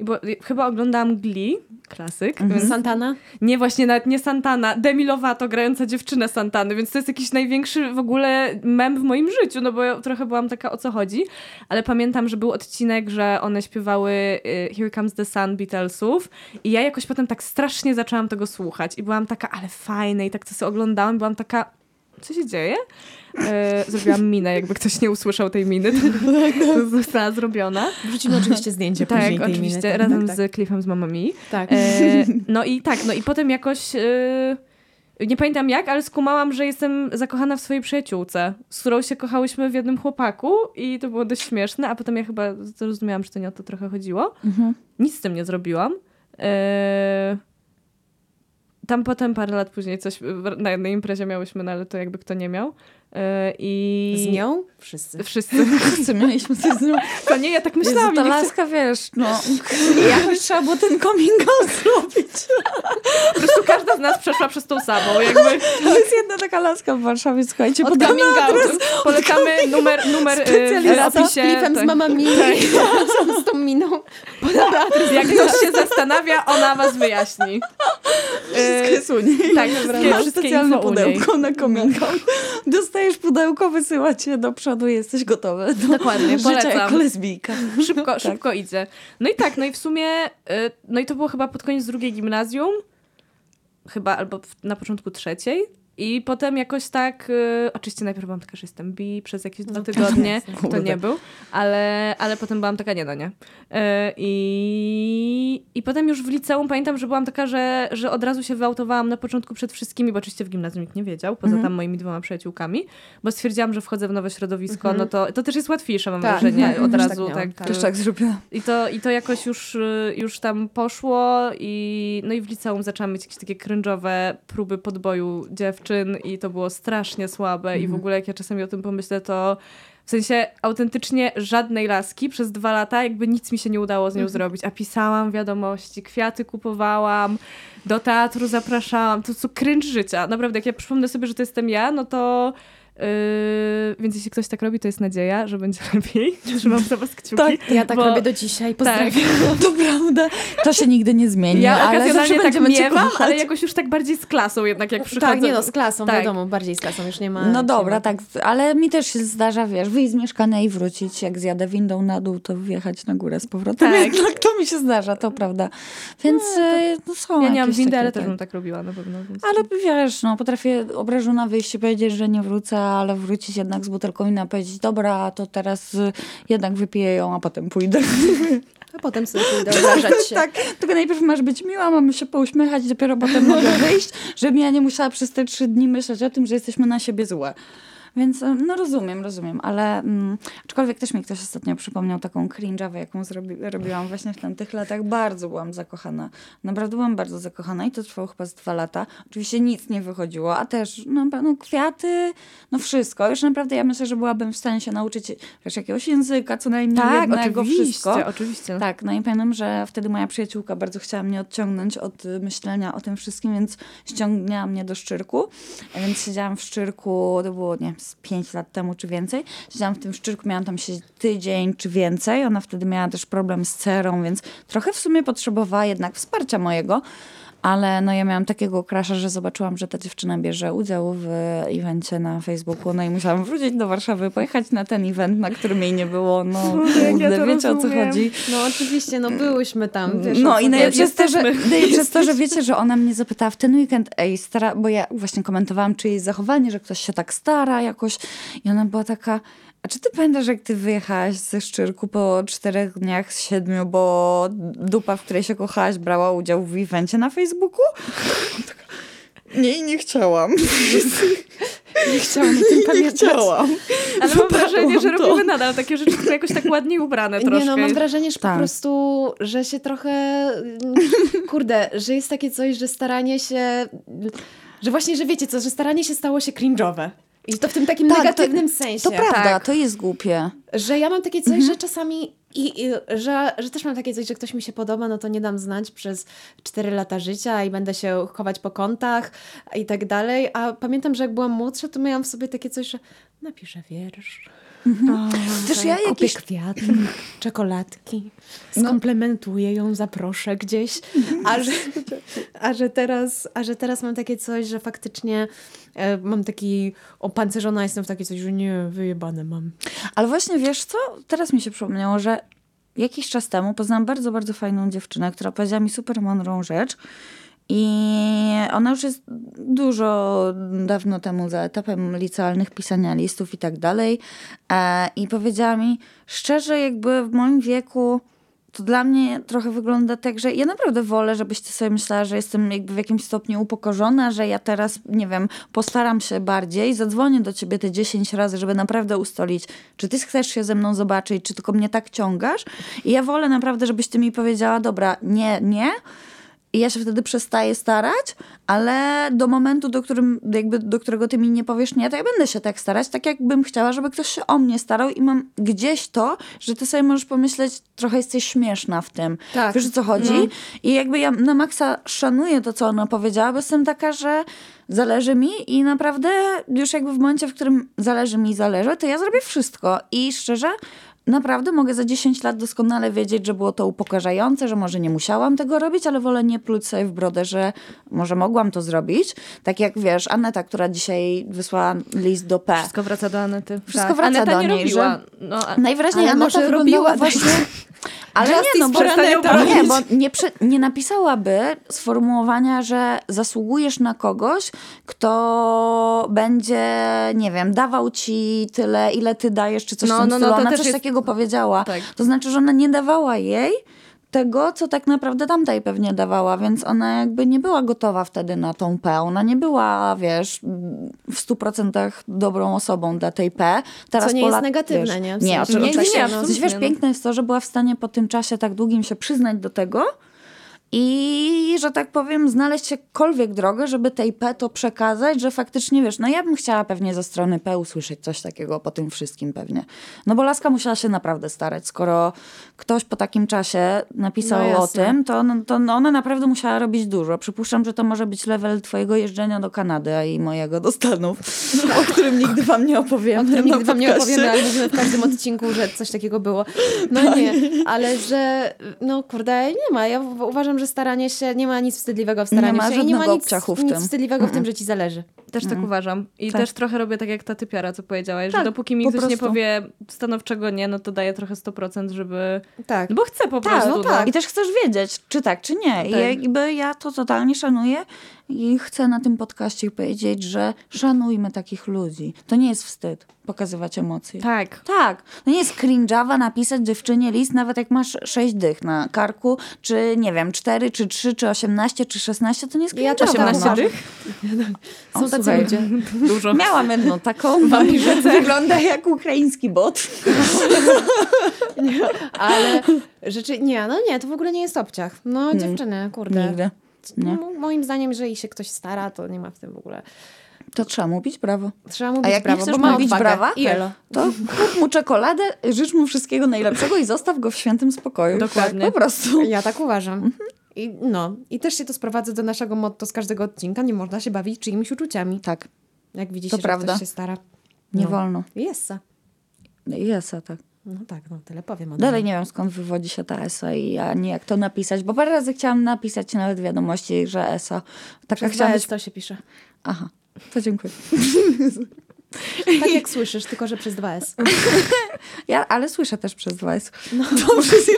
bo chyba oglądałam Glee, klasyk, więc Santana? nie właśnie nawet nie Santana, Demi Lovato grająca dziewczynę Santany, więc to jest jakiś największy w ogóle mem w moim życiu, no bo ja trochę byłam taka o co chodzi, ale pamiętam, że był odcinek, że one śpiewały y, Here Comes the Sun Beatlesów i ja jakoś potem tak strasznie zaczęłam tego słuchać i byłam taka, ale fajne i tak to sobie oglądałam, byłam taka, co się dzieje? E, zrobiłam minę, jakby ktoś nie usłyszał tej miny, to, to została zrobiona. Wrzucimy oczywiście zdjęcie Tak, później oczywiście, miny. Tak, razem tak, z Cliffem z Mamma Mi. tak. E, no i tak, no i potem jakoś. E, nie pamiętam jak, ale skumałam, że jestem zakochana w swojej przyjaciółce, z którą się kochałyśmy w jednym chłopaku i to było dość śmieszne, a potem ja chyba zrozumiałam, że to nie o to trochę chodziło. Mhm. Nic z tym nie zrobiłam. E, tam potem parę lat później coś na jednej imprezie miałyśmy, no ale to jakby kto nie miał. E, I Z nią? Wszyscy. Wszyscy. Co mieliśmy coś z nią? To nie, ja tak Jezu, myślałam. ta nie chcę- laska, wiesz, no, jakoś trzeba było ten coming out zrobić. Po prostu każda z nas przeszła przez tą samą. Jakby To jest jedna taka laska w Warszawie, słuchajcie, od coming adres. outu. Polecamy numer, numer e, w z opisie. z tak. Mamma Mia. Z tą miną. Podamy adres. Jak ktoś się zastanawia, ona was wyjaśni. Wszystko jest u niej. Tak, wszystkie, Masz wszystkie specjalne info u niej. pudełko na kominką. Dostajesz pudełko, wysyła cię do przodu i jesteś gotowy do Dokładnie, życia polecam. jako lesbijka. Szybko, szybko idzie. No i tak, no i w sumie, y, no i to było chyba pod koniec drugiej gimnazjum, chyba albo na początku trzeciej. I potem jakoś tak, y, oczywiście najpierw byłam taka, że jestem bi przez jakieś dwa tygodnie, to nie był, ale, ale potem byłam taka, nie no nie. Y, I, I potem już w liceum pamiętam, że byłam taka, że, że od razu się wyautowałam na początku przed wszystkimi, bo oczywiście w gimnazjum nikt nie wiedział, poza Mhm. tam moimi dwoma przyjaciółkami, bo stwierdziłam, że wchodzę w nowe środowisko, no to, to też jest łatwiejsze, mam Tak, wrażenie, tak, od tak razu miałam, tak, tak. Też tak zrobiłam. i to, I to jakoś już, y, już tam poszło i no i w liceum zaczęłam mieć jakieś takie cringe'owe próby podboju dziewczyn i to było strasznie słabe i w ogóle jak ja czasami o tym pomyślę, to w sensie autentycznie żadnej laski przez dwa lata jakby nic mi się nie udało z nią zrobić, a pisałam wiadomości, kwiaty kupowałam, do teatru zapraszałam, to co cringe życia. Naprawdę, jak ja przypomnę sobie, że to jestem ja, no to Yy, więc jeśli ktoś tak robi, to jest nadzieja, że będzie lepiej. Trzymam za was kciuki. Tak, Ja tak Bo- robię do dzisiaj. Pozdrawiam. Tak. To prawda. To się nigdy nie zmieni, Ja ale zawsze okazjonalnie tak będziemy miewam, ale jakoś już tak bardziej z klasą jednak jak przychodzę. Tak, nie no, z klasą, Tak. wiadomo, bardziej z klasą, już nie ma... No dobra, ma. tak, ale mi też się zdarza, wiesz, wyjść z mieszkania i wrócić. Jak zjadę windą na dół, to wjechać na górę z powrotem. Tak. Jednak to mi się zdarza, to prawda. Więc no, no są Ja nie mam jakieś windy, ale też tak. bym tak robiła na pewno. Więc... Ale wiesz, no potrafię obrażona wyjść i powiedzieć, że nie wrócę, ale wrócić jednak z butelką i powiedzieć, dobra, to teraz y, jednak wypiję ją, a potem pójdę. A potem sobie pójdę obrażać się. tak, tylko najpierw masz być miła, mamy się pouśmiechać, dopiero potem mogę wyjść, żebym ja nie musiała przez te trzy dni myśleć o tym, że jesteśmy na siebie złe. Więc no rozumiem, rozumiem, ale mm, aczkolwiek też mi ktoś ostatnio przypomniał taką cringe'awę, jaką zrobi, robiłam właśnie w tamtych latach. Bardzo byłam zakochana. Naprawdę byłam bardzo zakochana i to trwało chyba z dwa lata. Oczywiście nic nie wychodziło, a też no, no kwiaty, no wszystko. Już naprawdę ja myślę, że byłabym w stanie się nauczyć wiesz, jakiegoś języka, co najmniej tak, jednego, oczywiście, wszystko. oczywiście. Tak, no i pamiętam, że wtedy moja przyjaciółka bardzo chciała mnie odciągnąć od y, myślenia o tym wszystkim, więc ściągnęła mnie do Szczyrku. Więc siedziałam w Szczyrku, to było, nie wiem, z pięć lat temu czy więcej. Siedziałam w tym Szczyrku, miałam tam siedzieć tydzień czy więcej. Ona wtedy miała też problem z cerą, więc trochę w sumie potrzebowała jednak wsparcia mojego. Ale no ja miałam takiego krasza, że zobaczyłam, że ta dziewczyna bierze udział w evencie na Facebooku, no i musiałam wrócić do Warszawy, pojechać na ten event, na którym jej nie było. No, ja kurde, to wiecie o co rozumiem. chodzi. No oczywiście, no byłyśmy tam. Wiesz, No i najlepsze jest to, że, najlepsze to, że wiecie, że ona mnie zapytała w ten weekend, ej, stara, bo ja właśnie komentowałam czyjeś zachowanie, że ktoś się tak stara jakoś i ona była taka, a czy ty pamiętasz, jak ty wyjechałaś ze Szczyrku po czterech dniach z siedmiu, bo dupa, w której się kochałaś, brała udział w evencie na Facebooku? Nie, nie chciałam. Nie chciałam o tym Nie pamiętać. chciałam. Ale mam wrażenie, że to. robimy nadal takie rzeczy, tylko jakoś tak ładniej ubrane troszkę. Nie no, mam wrażenie, że Tak. po prostu, że się trochę, kurde, że jest takie coś, że staranie się, że właśnie, że wiecie co, że staranie się stało się cringe'owe. I to w tym takim Tak, to- negatywnym sensie. To prawda, Tak. to jest głupie. Że ja mam takie coś, że czasami i, i że, że też mam takie coś, że ktoś mi się podoba, no to nie dam znać przez 4 lata życia i będę się chować po kątach i tak dalej. A pamiętam, że jak byłam młodsza, to miałam w sobie takie coś, że napiszę wiersz. Też ja jakieś kwiaty, czekoladki, skomplementuję ją, zaproszę gdzieś. A że, a, że teraz, a że teraz mam takie coś, że faktycznie e, mam taki opancerzona jestem w takie coś, że nie, wyjebane mam. Ale właśnie wiesz co? Teraz mi się przypomniało, że jakiś czas temu poznałam bardzo, bardzo fajną dziewczynę, która powiedziała mi super mądrą rzecz. I ona już jest dużo dawno temu za etapem licealnych pisania listów i tak dalej. E, I powiedziała mi, szczerze, jakby w moim wieku to dla mnie trochę wygląda tak, że ja naprawdę wolę, żebyś ty sobie myślała, że jestem jakby w jakimś stopniu upokorzona, że ja teraz, nie wiem, postaram się bardziej, zadzwonię do ciebie te 10 razy, żeby naprawdę ustalić, czy ty chcesz się ze mną zobaczyć, czy tylko mnie tak ciągasz. I ja wolę naprawdę, żebyś ty mi powiedziała, dobra, nie, nie, i ja się wtedy przestaję starać, ale do momentu, do, którym, jakby, do którego ty mi nie powiesz nie, to ja będę się tak starać, tak jakbym chciała, żeby ktoś się o mnie starał i mam gdzieś to, że ty sobie możesz pomyśleć, trochę jesteś śmieszna w tym. Tak. Wiesz o co chodzi? I jakby ja na maksa szanuję to, co ona powiedziała, bo jestem taka, że zależy mi i naprawdę już jakby w momencie, w którym zależy mi, zależy, to ja zrobię wszystko. I szczerze, naprawdę mogę za 10 lat doskonale wiedzieć, że było to upokarzające, że może nie musiałam tego robić, ale wolę nie pluć sobie w brodę, że może mogłam to zrobić. Tak jak wiesz, Aneta, która dzisiaj wysłała list do P. Wszystko wraca do Anety. Wszystko tak. wraca Aneta do nie niej, robiła. No, a... Najwyraźniej Ale Aneta robiła właśnie... Ale nie, no bo, Aneta. nie, bo nie, prze, nie napisałaby sformułowania, że zasługujesz na kogoś, kto będzie, nie wiem, dawał ci tyle, ile ty dajesz, czy coś No, w tym no, no, stylu. to Ona też coś jest- takiego powiedziała. Tak. To znaczy, że ona nie dawała jej tego, co tak naprawdę tamta jej pewnie dawała, więc ona jakby nie była gotowa wtedy na tą P. Ona nie była, wiesz, w stu procentach dobrą osobą dla tej P. Teraz Co nie jest lat- negatywne, wiesz, nie? W Nie, sensie- Nie, nie, oczywiście. nie, absolutnie, wiesz, no. piękne jest to, że była w stanie po tym czasie tak długim się przyznać do tego, i, że tak powiem, znaleźć jakkolwiek drogę, żeby tej P to przekazać, że faktycznie, wiesz, no ja bym chciała pewnie ze strony P usłyszeć coś takiego po tym wszystkim pewnie. No bo Laska musiała się naprawdę starać. Skoro ktoś po takim czasie napisał No o tym, to, to no ona naprawdę musiała robić dużo. Przypuszczam, że to może być level twojego jeżdżenia do Kanady a i mojego do Stanów, o którym nigdy wam nie opowiem. O którym nigdy wam nie opowiemy, ale mówimy w każdym odcinku, że coś takiego było. No nie, ale że, no kurde, nie ma. Ja uważam, że staranie się, nie ma nic wstydliwego w staraniu Nie ma się i nie ma nic, w nic wstydliwego w tym, że ci zależy. Też tak uważam. I Tak. też trochę robię tak jak ta typiara, co powiedziałaś, Tak, że dopóki mi po ktoś nie prostu. powie stanowczego nie, no to daję trochę 100%, żeby... Tak. No bo chcę po Tak, prostu. no tak. I też chcesz wiedzieć, czy tak, czy nie. I Tak. jakby ja to totalnie szanuję i chcę na tym podcaście powiedzieć, że szanujmy takich ludzi. To nie jest wstyd pokazywać emocje. Tak. Tak, to nie jest cringe'awa napisać dziewczynie list, nawet jak masz sześć dych na karku, czy nie wiem, cztery, czy trzy, czy osiemnaście, czy szesnaście, to nie jest Ja cringe'awa. 18 no. dych? O, Są tacy słuchaj, ludzie. Dużo. Miałam jedną taką, że wygląda jak ukraiński bot. Ale rzeczy, nie, no nie, to w ogóle nie jest obciach. No dziewczyny, kurde. Nigdy. Nie. No, moim zdaniem, jeżeli się ktoś stara, to nie ma w tym w ogóle. To trzeba mówić brawo. Trzeba A mówić jak brawo, nie chcesz odwagę. brawa, I elo. to kup mu czekoladę, życz mu wszystkiego najlepszego i zostaw go w świętym spokoju. Dokładnie. Tak, po prostu. Ja tak uważam. I, no, I też się to sprowadza do naszego motto z każdego odcinka. Nie można się bawić czyimiś uczuciami. Tak, Jak widzicie, To że prawda. ktoś się stara. nie No. wolno. Jest. Jest, tak. No tak, no tyle powiem Dalej nie wiem skąd wywodzi się ta ESA i ja nie jak to napisać, bo parę razy chciałam napisać nawet wiadomości, że ESA. Taka WS być... to się pisze. Aha, to dziękuję. Tak jak słyszysz, tylko że przez 2S. Ja, ale słyszę też przez Was. No.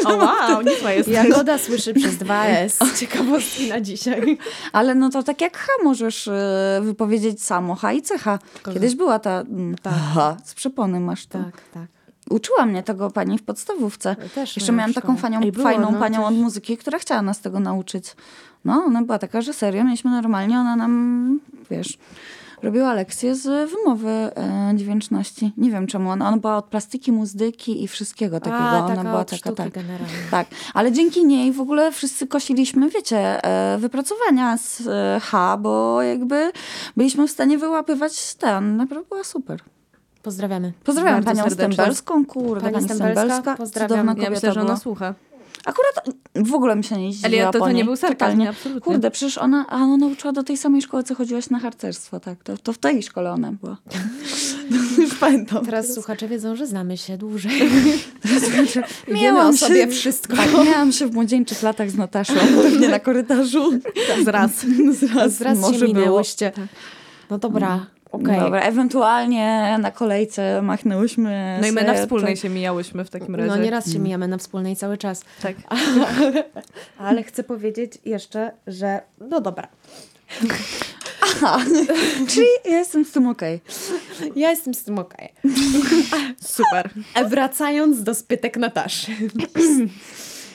O wow, niezła jest. Jagoda słyszy przez 2S. Ciekawostki na dzisiaj. Ale no to tak jak H możesz e, wypowiedzieć samo, H i CH. Kiedyś była ta mm, H, z przypony masz to. Tak, tak. Uczyła mnie tego pani w podstawówce. Też Jeszcze miałam taką fanią, było, fajną no, panią też. od muzyki, która chciała nas tego nauczyć. No, ona była taka, że serio, mieliśmy normalnie, ona nam, wiesz, robiła lekcje z wymowy e, dźwięczności. Nie wiem czemu, ona, ona była od plastyki, muzyki i wszystkiego takiego. A, ona była taka, tak. generalnie. Tak, ale dzięki niej w ogóle wszyscy kosiliśmy, wiecie, e, wypracowania z e, H, bo jakby byliśmy w stanie wyłapywać ten. Naprawdę była super. Pozdrawiamy. Pozdrawiam Bardzo panią serdecznie. Stębelską, kurde, Pani pani, Stębelska. Cudowna Ja kobieta myślę, że ona była. słucha. Akurat w ogóle mi się nie zdziwiła Ale ja, to, to nie był sarkazm, absolutnie. Kurde, przecież ona, a ona uczyła do tej samej szkoły, co chodziłaś na harcerstwo, tak? To, to w tej szkole ona była. Już pamiętam. Teraz słuchacze wiedzą, że znamy się dłużej. Miałam o się- sobie wszystko. Tak, miałam się w młodzieńczych latach z Nataszą, pewnie na korytarzu. Zraz. Zraz, Zraz może się było. minęłyście. No dobra, okej. Dobra, ewentualnie na kolejce machnęłyśmy No i my na wspólnej to- się mijałyśmy w takim razie. No nieraz się mijamy na wspólnej cały czas. Tak. Ale chcę powiedzieć jeszcze, że no dobra. Aha, czyli ja jestem z tym okej. Ja jestem z tym okej. Super. A wracając do spytek Nataszy.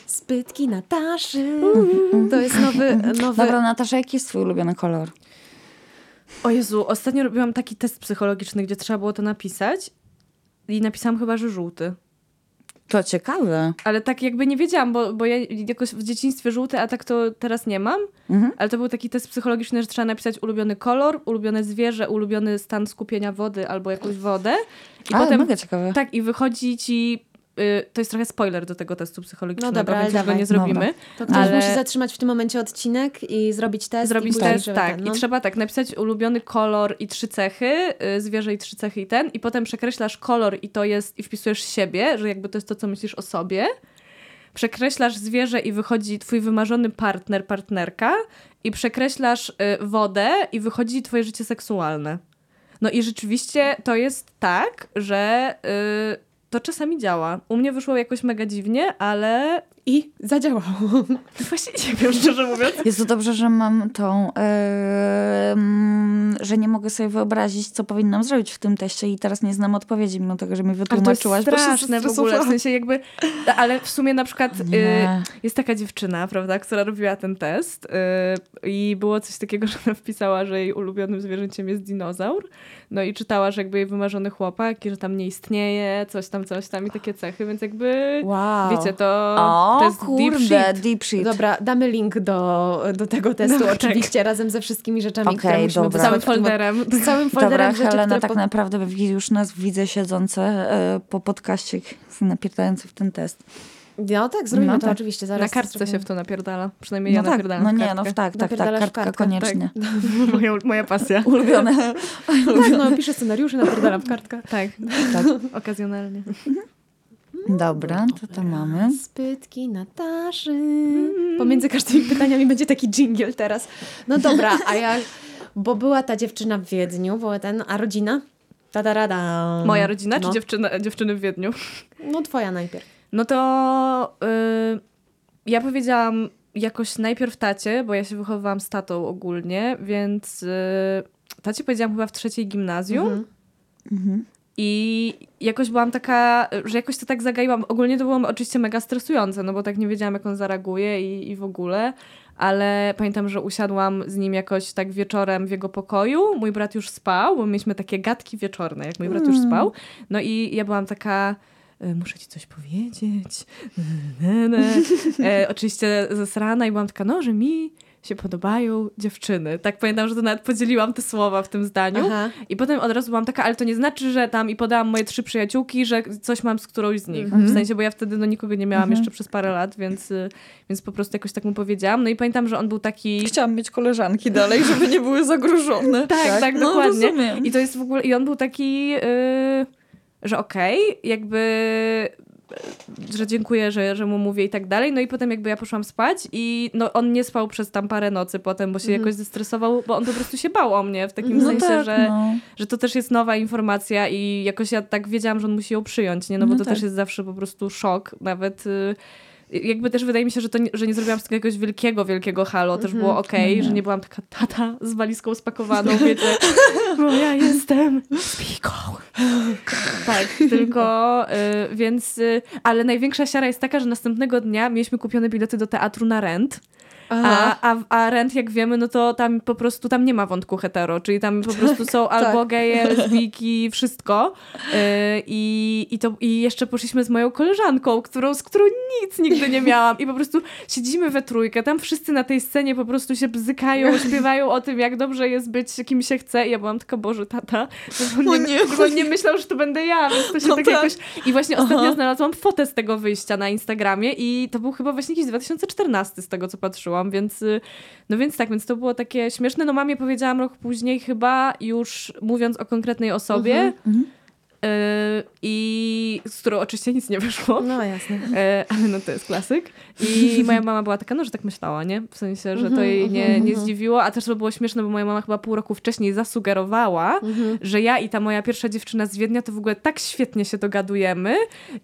Spytki Nataszy. To jest nowy, nowy Dobra, Natasza, jaki jest twój ulubiony kolor? O Jezu, ostatnio robiłam taki test psychologiczny, gdzie trzeba było to napisać i napisałam chyba, że żółty. To ciekawe. Ale tak jakby nie wiedziałam, bo, bo ja jakoś w dzieciństwie żółty, a tak to teraz nie mam. Mhm. Ale to był taki test psychologiczny, że trzeba napisać ulubiony kolor, ulubione zwierzę, ulubiony stan skupienia wody albo jakąś wodę. I Ale potem mega ciekawe. tak, i wychodzi ci to jest trochę spoiler do tego testu psychologicznego, No dobra, więc już go dawaj. nie zrobimy. Dobra. To ktoś Ale- musi zatrzymać w tym momencie odcinek i zrobić test. Zrobić i test, tak. ten, no. I trzeba tak, napisać ulubiony kolor i trzy cechy, y, zwierzę i trzy cechy i ten, i potem przekreślasz kolor i to jest, i wpisujesz siebie, że jakby to jest to, co myślisz o sobie. Przekreślasz zwierzę i wychodzi twój wymarzony partner, partnerka i przekreślasz y, wodę i wychodzi twoje życie seksualne. No i rzeczywiście to jest tak, że y, to czasami działa. U mnie wyszło jakoś mega dziwnie, ale I zadziałało. właśnie nie wiem, szczerze mówiąc. Jest to dobrze, że mam tą, em, że nie mogę sobie wyobrazić, co powinnam zrobić w tym teście i teraz nie znam odpowiedzi, mimo tego, że mi Ale to jest wytłumaczyłaś. bo się straszne w ogóle, w sensie jakby, ale w sumie na przykład y, Nie. jest taka dziewczyna, prawda, która robiła ten test y, i było coś takiego, że ona wpisała, że jej ulubionym zwierzęciem jest dinozaur, no i czytała, że jakby jej wymarzony chłopak i że tam nie istnieje, coś tam, coś tam i takie cechy, więc jakby, Wow. wiecie, to, O, to jest deep kurde, shit. deep shit. Dobra, damy link do, do tego testu No, tak. oczywiście, razem ze wszystkimi rzeczami, Okej, które musimy dobra. Z całym folderem. Z całym folderem Dobra, rzeczy, Helena które tak po- naprawdę już nas widzę siedzące e, po podcaście napierdające w ten test. No tak, zrobimy No to tak. oczywiście. Zaraz Na kartce się zrobimy. w to napierdala. Przynajmniej ja No tak, napierdalam no nie, no tak, tak, tak, kartka kartkę, koniecznie. moja, moja pasja. Ulubione. Tak, no piszę scenariusze, napierdalam w kartkę. Tak, Tak. okazjonalnie. Dobra, to to mamy. Spytki Nataszy. Pomiędzy każdymi pytaniami będzie taki jingle teraz. No dobra, a jak... Bo była ta dziewczyna w Wiedniu, była ten, a rodzina? Tadarada. Moja rodzina no. czy dziewczyna, dziewczyny w Wiedniu? No twoja najpierw. No to y, ja powiedziałam jakoś najpierw tacie, bo ja się wychowywałam z tatą ogólnie, więc y, tacie powiedziałam chyba w trzeciej gimnazjum. Mhm. Mhm. I jakoś byłam taka, że jakoś to tak zagaiłam. Ogólnie to było oczywiście mega stresujące, no bo tak nie wiedziałam, jak on zareaguje i, i w ogóle. Ale pamiętam, że usiadłam z nim jakoś tak wieczorem w jego pokoju. Mój brat już spał, bo mieliśmy takie gadki wieczorne, jak mój brat już spał. No i ja byłam taka. e, Muszę ci coś powiedzieć. Ne, ne. E, oczywiście zesrana i byłam taka, no, że mi się podobają dziewczyny. Tak pamiętam, że to nawet podzieliłam te słowa w tym zdaniu. Aha. I potem od razu byłam taka, ale to nie znaczy, że tam i podałam moje trzy przyjaciółki, że coś mam z którąś z nich. Mhm. W sensie, bo ja wtedy no nikogo nie miałam Mhm. jeszcze przez parę lat, więc, y, więc po prostu jakoś tak mu powiedziałam. No i pamiętam, że on był taki... Chciałam mieć koleżanki dalej, żeby nie były zagrożone. Tak, tak, no, dokładnie. Rozumiem. I to jest w ogóle... I on był taki, y, że okej, jakby... Że dziękuję, że, że mu mówię i tak dalej. No i potem jakby ja poszłam spać i no on nie spał przez tam parę nocy potem, bo się Mhm. jakoś zestresował, bo on po prostu się bał o mnie w takim no sensie, tak, że no. że to też jest nowa informacja i jakoś ja tak wiedziałam, że on musi ją przyjąć, nie? No bo No to tak. też jest zawsze po prostu szok, nawet y, jakby też wydaje mi się, że, to nie, że nie zrobiłam z tego jakiegoś wielkiego, wielkiego halo, też było okej, No że nie. nie byłam taka tata z walizką spakowaną, wiecie, bo ja jestem spiką. tak, tylko, y, więc, y, ale największa siara jest taka, że następnego dnia mieliśmy kupione bilety do teatru na rent, Aha. a, a, a rent, jak wiemy, no to tam po prostu tam nie ma wątku hetero, czyli tam po prostu są albo geje, lesbijki, wszystko. Yy, i, i, to, I jeszcze poszliśmy z moją koleżanką, którą, z którą nic nigdy nie miałam. I po prostu siedzimy we trójkę, tam wszyscy na tej scenie po prostu się bzykają, śpiewają o tym, jak dobrze jest być kim się chce. I ja byłam taka, Boże, tata, nie, nie. nie myślał, że to będę ja, więc to się No tak, tak. jakoś... I właśnie ostatnio Aha. znalazłam fotę z tego wyjścia na Instagramie i to był chyba właśnie jakiś 2014 z tego, co patrzyłam, więc y, no więc tak, więc to było takie śmieszne. No mamie powiedziałam rok później chyba już mówiąc o konkretnej osobie Mhm. Y, i z którą oczywiście nic nie wyszło. No jasne. E, ale no to jest klasyk. I moja mama była taka, no, że tak myślała, nie? W sensie, że to jej nie, nie zdziwiło, a też to było śmieszne, bo moja mama chyba pół roku wcześniej zasugerowała, że ja i ta moja pierwsza dziewczyna z Wiednia to w ogóle tak świetnie się dogadujemy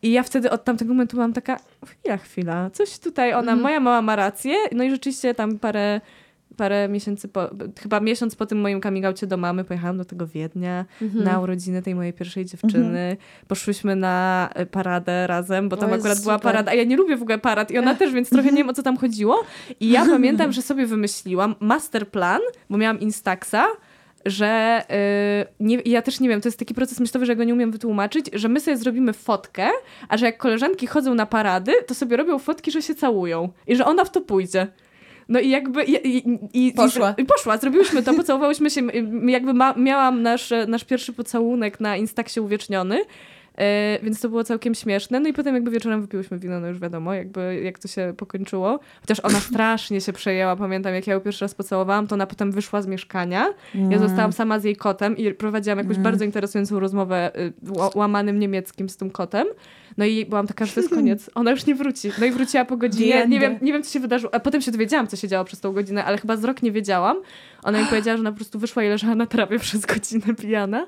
i ja wtedy od tamtego momentu byłam taka, chwila, chwila, coś tutaj ona, moja mama ma rację, no i rzeczywiście tam parę parę miesięcy po, chyba miesiąc po tym moim coming outie do mamy pojechałam do tego Wiednia na urodziny tej mojej pierwszej dziewczyny. Poszłyśmy na e, paradę razem, bo tam O, akurat była super. parada, a ja nie lubię w ogóle parad i ona też, więc trochę nie wiem o co tam chodziło. I ja pamiętam, że sobie wymyśliłam masterplan, bo miałam Instaxa, że yy, nie, ja też nie wiem, to jest taki proces myślowy, że go nie umiem wytłumaczyć, że my sobie zrobimy fotkę, a że jak koleżanki chodzą na parady, to sobie robią fotki, że się całują i że ona w to pójdzie. No i jakby... I, i, i, Poszła. I, poszła, zrobiłyśmy to, pocałowałyśmy się, jakby ma, miałam nasz, nasz pierwszy pocałunek na Instaxie uwieczniony, E, więc to było całkiem śmieszne. No i potem jakby wieczorem wypiłyśmy wino, no już wiadomo, jakby jak to się pokończyło. Chociaż ona strasznie się przejęła. Pamiętam, jak ja ją pierwszy raz pocałowałam, to ona potem wyszła z mieszkania. Ja zostałam sama z jej kotem i prowadziłam jakąś bardzo interesującą rozmowę y, ła- łamanym niemieckim z tym kotem. No i byłam taka, że to jest koniec. Ona już nie wróci. No i wróciła po godzinie. Nie wiem, nie wiem, co się wydarzyło. A potem się dowiedziałam, co się działo przez tą godzinę, ale chyba z rok nie wiedziałam. Ona mi powiedziała, że ona po prostu wyszła i leżała na trawie przez godzinę pijana.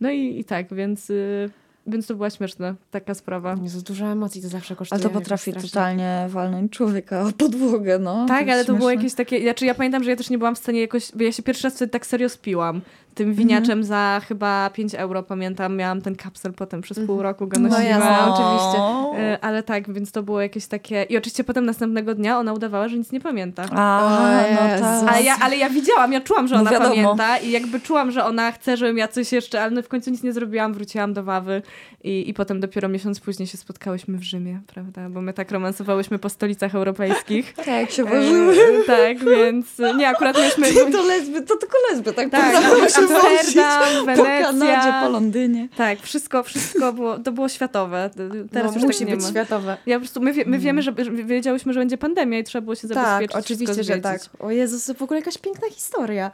No i, i tak, więc... y, więc to była śmieszna taka sprawa. Jezu, dużo emocji to zawsze kosztuje. Ale to potrafi totalnie walnąć człowieka o podłogę, no. Tak, jest ale to było śmieszne. jakieś takie. Znaczy, ja pamiętam, że ja też nie byłam w stanie jakoś. Bo ja się pierwszy raz wtedy tak serio spiłam. Tym winiaczem za chyba 5 euro, pamiętam. Miałam ten kapsel potem przez pół roku go No nosiłam. jasne, oczywiście. E, Ale tak, więc to było jakieś takie. I oczywiście potem następnego dnia ona udawała, że nic nie pamięta. Aha, O no tak. Ale ja, ale ja widziałam, ja czułam, że No ona wiadomo. pamięta i jakby czułam, że ona chce, żebym ja coś jeszcze, ale no w końcu nic nie zrobiłam, wróciłam do Wawy i, i potem dopiero miesiąc później się spotkałyśmy w Rzymie, prawda? Bo my tak romansowałyśmy po stolicach europejskich. Tak, się E, ważyły. tak, więc nie, akurat mieliśmy... To lesby, to tylko lesby, tak, Tak, Amsterdam, Po Kanadzie, po Wenecja. Londynie. Tak, wszystko, wszystko było, to było światowe. Teraz no, już musi tak nie być ma. światowe. Ja po prostu, my, wie, my wiemy, że, że wiedziałyśmy, że będzie pandemia i trzeba było się Tak, zabezpieczyć. oczywiście, wszystko że tak. O Jezus, to w ogóle jakaś piękna historia.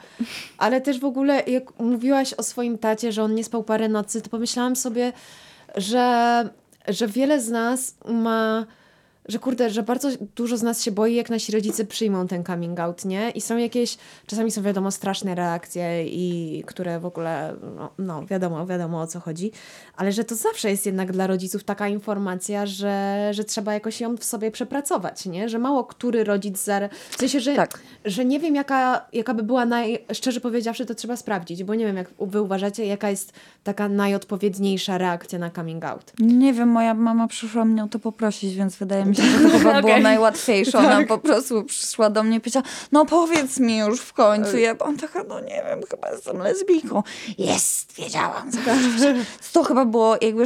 Ale też w ogóle, jak mówiłaś o swoim tacie, że on nie spał parę nocy, to pomyślałam sobie, że, że wiele z nas ma że kurde, że bardzo dużo z nas się boi, jak nasi rodzice przyjmą ten coming out, nie? I są jakieś, czasami są wiadomo straszne reakcje i które w ogóle, no, no wiadomo, wiadomo o co chodzi, ale że to zawsze jest jednak dla rodziców taka informacja, że, że trzeba jakoś ją w sobie przepracować, nie? Że mało który rodzic, zare... w sensie, że, Tak. że nie wiem jaka, jaka by była naj, szczerze powiedziawszy, to trzeba sprawdzić, bo nie wiem jak wy uważacie, jaka jest taka najodpowiedniejsza reakcja na coming out. Nie wiem, moja mama przyszła mnie o to poprosić, więc wydaje mi się, to chyba było Okej. najłatwiejsze. Ona po prostu przyszła do mnie i powiedziała, no powiedz mi już w końcu. Ja byłam taka, no nie wiem, chyba jestem lesbijką. Jest, wiedziałam. To chyba było jakby,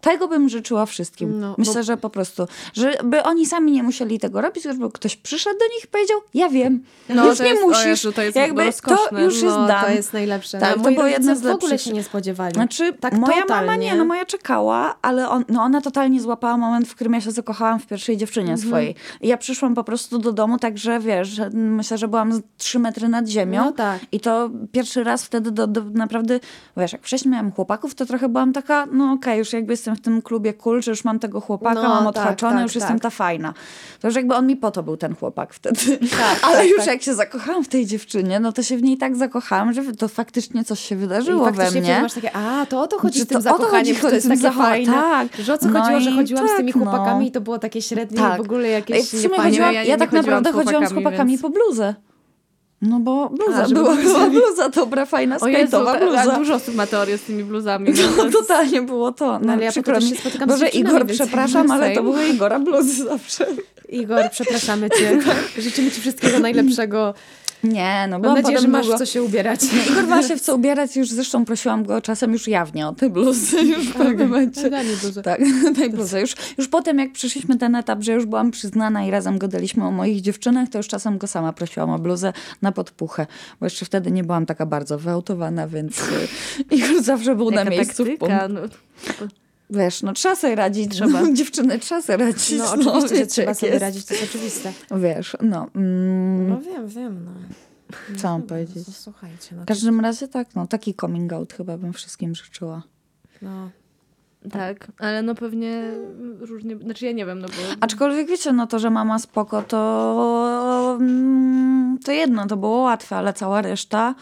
tego bym życzyła wszystkim. No, Myślę, bo- że po prostu, żeby oni sami nie musieli tego robić, żeby ktoś przyszedł do nich i powiedział, ja wiem, No, już to nie jest- musisz. Jezu, to jest jakby to już jest no, to jest najlepsze. Tak, no, to było jedno z w ogóle lepszych. się nie spodziewali. Znaczy, tak moja totalnie. mama nie, no moja czekała, ale on, no ona totalnie złapała moment, w którym ja się zakochałam w pierwszej dziewczynie Mhm. swojej. I ja przyszłam po prostu do domu, także wiesz, że myślę, że byłam trzy metry nad ziemią. No tak. I to pierwszy raz wtedy do, do, naprawdę, wiesz, jak wcześniej miałam chłopaków, to trochę byłam taka, no okej, już jakby jestem w tym klubie cool, że już mam tego chłopaka, No, mam tak, odhaczone, tak, już tak. jestem ta fajna. To już jakby on mi po to był ten chłopak wtedy. Tak, Ale tak, już tak. jak się zakochałam w tej dziewczynie, no to się w niej tak zakochałam, że to faktycznie coś się I wydarzyło we faktycznie mnie. masz takie, a to o to chodzi z tym to o to zakochaniem, chodzi, to jest takie fajne. tak. Że o co No chodziło, że i chodziłam z tymi tak, no. chłopakami i to było takie średnie Tak. w ogóle jakieś w sumie chodziłam, ja ja, tak chodziłam naprawdę z chodziłam z chłopakami, więc- po bluzę. No bo bluza A, była, była bluza dobra, fajna, ta, bluza. a dużo osób ma teorię z tymi bluzami. No, No totalnie było to. No, ale ja przykro potem mi. się spotykam z Boże, Igor, przepraszam, ale to były Igora bluzy zawsze. Igor, przepraszamy cię. Życzymy ci wszystkiego najlepszego. Nie, no Mam byłam nadzieję, że masz długo... w co się ubierać. Nie, Igor ma się w co ubierać, już zresztą prosiłam go czasem już jawnie o te bluzy, już w pewnym momencie. Daj mi dużo. Tak. Już, już potem jak przeszliśmy ten etap, że już byłam przyznana i razem gadaliśmy o moich dziewczynach, to już czasem go sama prosiłam o bluzę na podpuchę, bo jeszcze wtedy nie byłam taka bardzo wyautowana, więc y, Igor zawsze był na Jaka miejscu. w punkt. taktyka, no. Wiesz, no trzeba sobie radzić, trzeba. dziewczyny trzeba sobie radzić. No oczywiście, że wiecie, trzeba sobie jest. radzić, to jest oczywiste. Wiesz, no. Mm, No wiem, wiem. No. co mam No, powiedzieć? no, Słuchajcie, no, W każdym razie tak, no taki coming out chyba bym wszystkim życzyła. no. Tak, ale no pewnie różnie, znaczy ja nie wiem, no bo... Aczkolwiek wiecie, no to, że mama spoko, to, mm, to jedno, to było łatwe, ale cała reszta,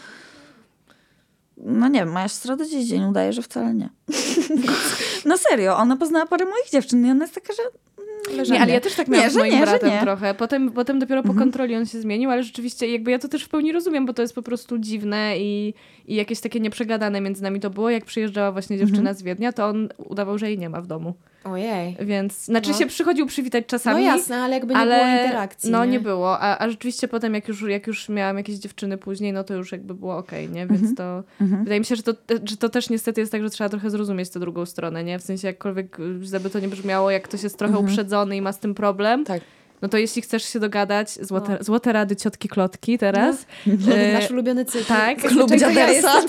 no nie wiem, moja siostra do dziś dzień udaje, że wcale nie. no serio, ona poznała parę moich dziewczyn i ona jest taka, że mm, że Nie, ale ja też tak Nie, miałam z że moim nie, bratem nie. trochę. Potem, potem dopiero po kontroli on się zmienił, ale rzeczywiście jakby ja to też w pełni rozumiem, bo to jest po prostu dziwne i, i jakieś takie nieprzegadane między nami to było. Jak przyjeżdżała właśnie dziewczyna z Wiednia, to on udawał, że jej nie ma w domu. Ojej. Więc, znaczy No. się przychodził przywitać czasami. No jasne, ale jakby nie ale było interakcji. No nie, nie było, a, a rzeczywiście potem jak już, jak już miałam jakieś dziewczyny później, no to już jakby było okej, nie? Więc to wydaje mi się, że to, że to też niestety jest tak, że trzeba trochę zrozumieć tę drugą stronę, nie? W sensie jakkolwiek żeby to nie brzmiało, jak ktoś jest trochę uprzedzony i ma z tym problem, tak. No to jeśli chcesz się dogadać, złote, no. złote rady ciotki klotki teraz. No. E, Nasz ulubiony cytat. Tak, klub dziadersa.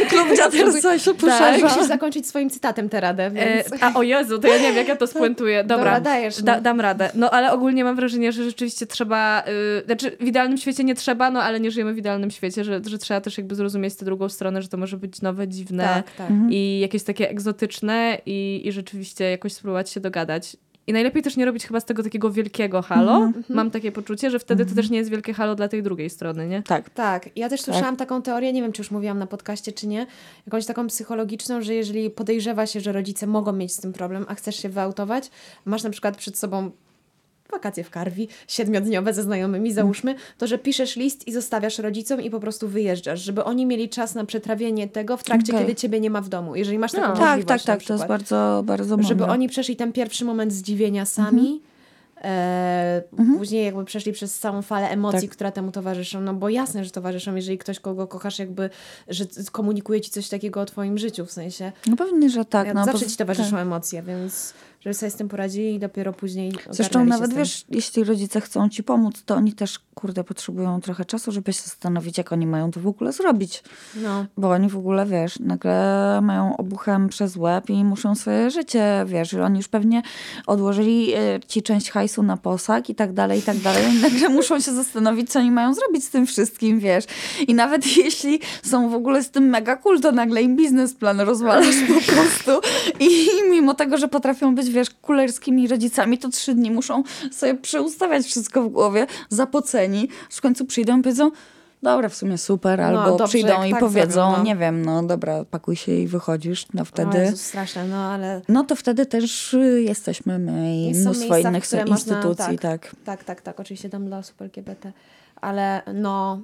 Ja klub dziadersa się poszerza. Tak. Musisz zakończyć swoim cytatem tę radę, więc... E, a o Jezu, to ja nie wiem, jak ja to spuentuję. Dobra, Dobra dajesz. No. Da, dam radę. No ale ogólnie mam wrażenie, że rzeczywiście trzeba, yy, znaczy w idealnym świecie nie trzeba, no ale nie żyjemy w idealnym świecie, że, że trzeba też jakby zrozumieć tę drugą stronę, że to może być nowe, dziwne tak, tak. i jakieś takie egzotyczne i, i rzeczywiście jakoś spróbować się dogadać. I najlepiej też nie robić chyba z tego takiego wielkiego halo. Mm -hmm. Mam takie poczucie, że wtedy mm -hmm. to też nie jest wielkie halo dla tej drugiej strony, nie? Tak. Tak. Ja też słyszałam tak. taką teorię, nie wiem, czy już mówiłam na podcaście, czy nie, jakąś taką psychologiczną, że jeżeli podejrzewa się, że rodzice mogą mieć z tym problem, a chcesz się wyautować, masz na przykład przed sobą wakacje w Karwi, siedmiodniowe ze znajomymi, załóżmy, to że piszesz list i zostawiasz rodzicom i po prostu wyjeżdżasz, żeby oni mieli czas na przetrawienie tego w trakcie, okay. kiedy ciebie nie ma w domu. Jeżeli masz taką no. możliwość. Tak, tak, tak, to jest bardzo, bardzo mądre. Żeby oni przeszli ten pierwszy moment zdziwienia sami, mhm. E, mhm. Później jakby przeszli przez całą falę emocji, tak. która temu towarzyszą, no bo jasne, że towarzyszą, jeżeli ktoś, kogo kochasz, jakby, że komunikuje ci coś takiego o twoim życiu, w sensie. No pewnie, że tak. No, zawsze ci towarzyszą tak. emocje, więc żeby sobie z tym poradzili i dopiero później Zresztą nawet wiesz, jeśli rodzice chcą ci pomóc, to oni też, kurde, potrzebują trochę czasu, żeby się zastanowić, jak oni mają to w ogóle zrobić. No. Bo oni w ogóle, wiesz, nagle mają obuchem przez łeb i muszą swoje życie, wiesz, oni już pewnie odłożyli e, ci część hajsu na posag i tak dalej, i tak dalej. I nagle muszą się zastanowić, co oni mają zrobić z tym wszystkim, wiesz. I nawet jeśli są w ogóle z tym mega cool, to nagle im biznesplan rozwalasz po prostu. I mimo tego, że potrafią być wiesz, kulerskimi rodzicami, to trzy dni muszą sobie przeustawiać wszystko w głowie, zapoceni. W końcu przyjdą i powiedzą, dobra, w sumie super, no, albo dobrze, przyjdą i tak powiedzą, no. nie wiem, no dobra, pakuj się i wychodzisz, no wtedy... O Jezus, straszne, no ale... No to wtedy też y, jesteśmy my i mnóstwo miejsca, innych instytucji, można, tak, tak. Tak, tak, tak, oczywiście tam dla super LGBT, ale no...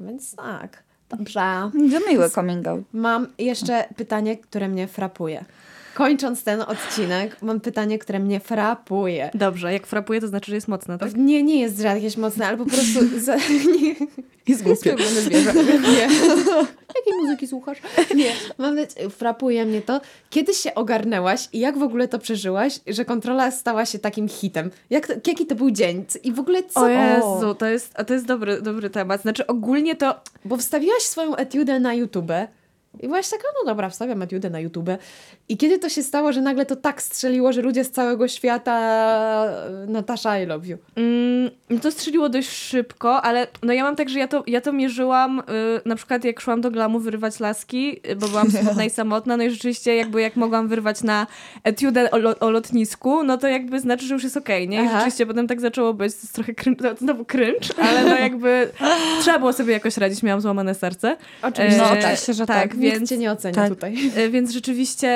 Więc tak, dobrze. Że miły coming out. Mam jeszcze pytanie, które mnie frapuje. Kończąc ten odcinek, mam pytanie, które mnie frapuje. Dobrze, jak frapuje, to znaczy, że jest mocne, tak? Nie, nie jest jakieś mocne, ale po prostu... Za, nie, jest głupie. Nie. Jakiej muzyki słuchasz? Nie. Mam frapuje mnie to, kiedy się ogarnęłaś i jak w ogóle to przeżyłaś, że kontrola stała się takim hitem? Jak to, jaki to był dzień? I w ogóle co? O Jezu, to jest, to jest dobry, dobry temat. Znaczy ogólnie to... Bo wstawiłaś swoją etiudę na YouTube i byłaś taka, no dobra, wstawiam etiudę na YouTube. I kiedy to się stało, że nagle to tak strzeliło, że ludzie z całego świata e, Natasza, I love you? Mm, to strzeliło dość szybko, ale no ja mam tak, że ja to, ja to mierzyłam y, na przykład jak szłam do glamu wyrywać laski, y, bo byłam smutna i samotna, no i rzeczywiście jakby jak mogłam wyrwać na etiudę o, o lotnisku, no to jakby znaczy, że już jest okej, okay, nie? I Aha. rzeczywiście potem tak zaczęło być, to jest trochę cringe, znowu cringe, ale no jakby trzeba było sobie jakoś radzić, miałam złamane serce. Oczywiście, no, oczywiście że tak. tak więc, Nikt cię nie ocenia tak. tutaj. E, więc rzeczywiście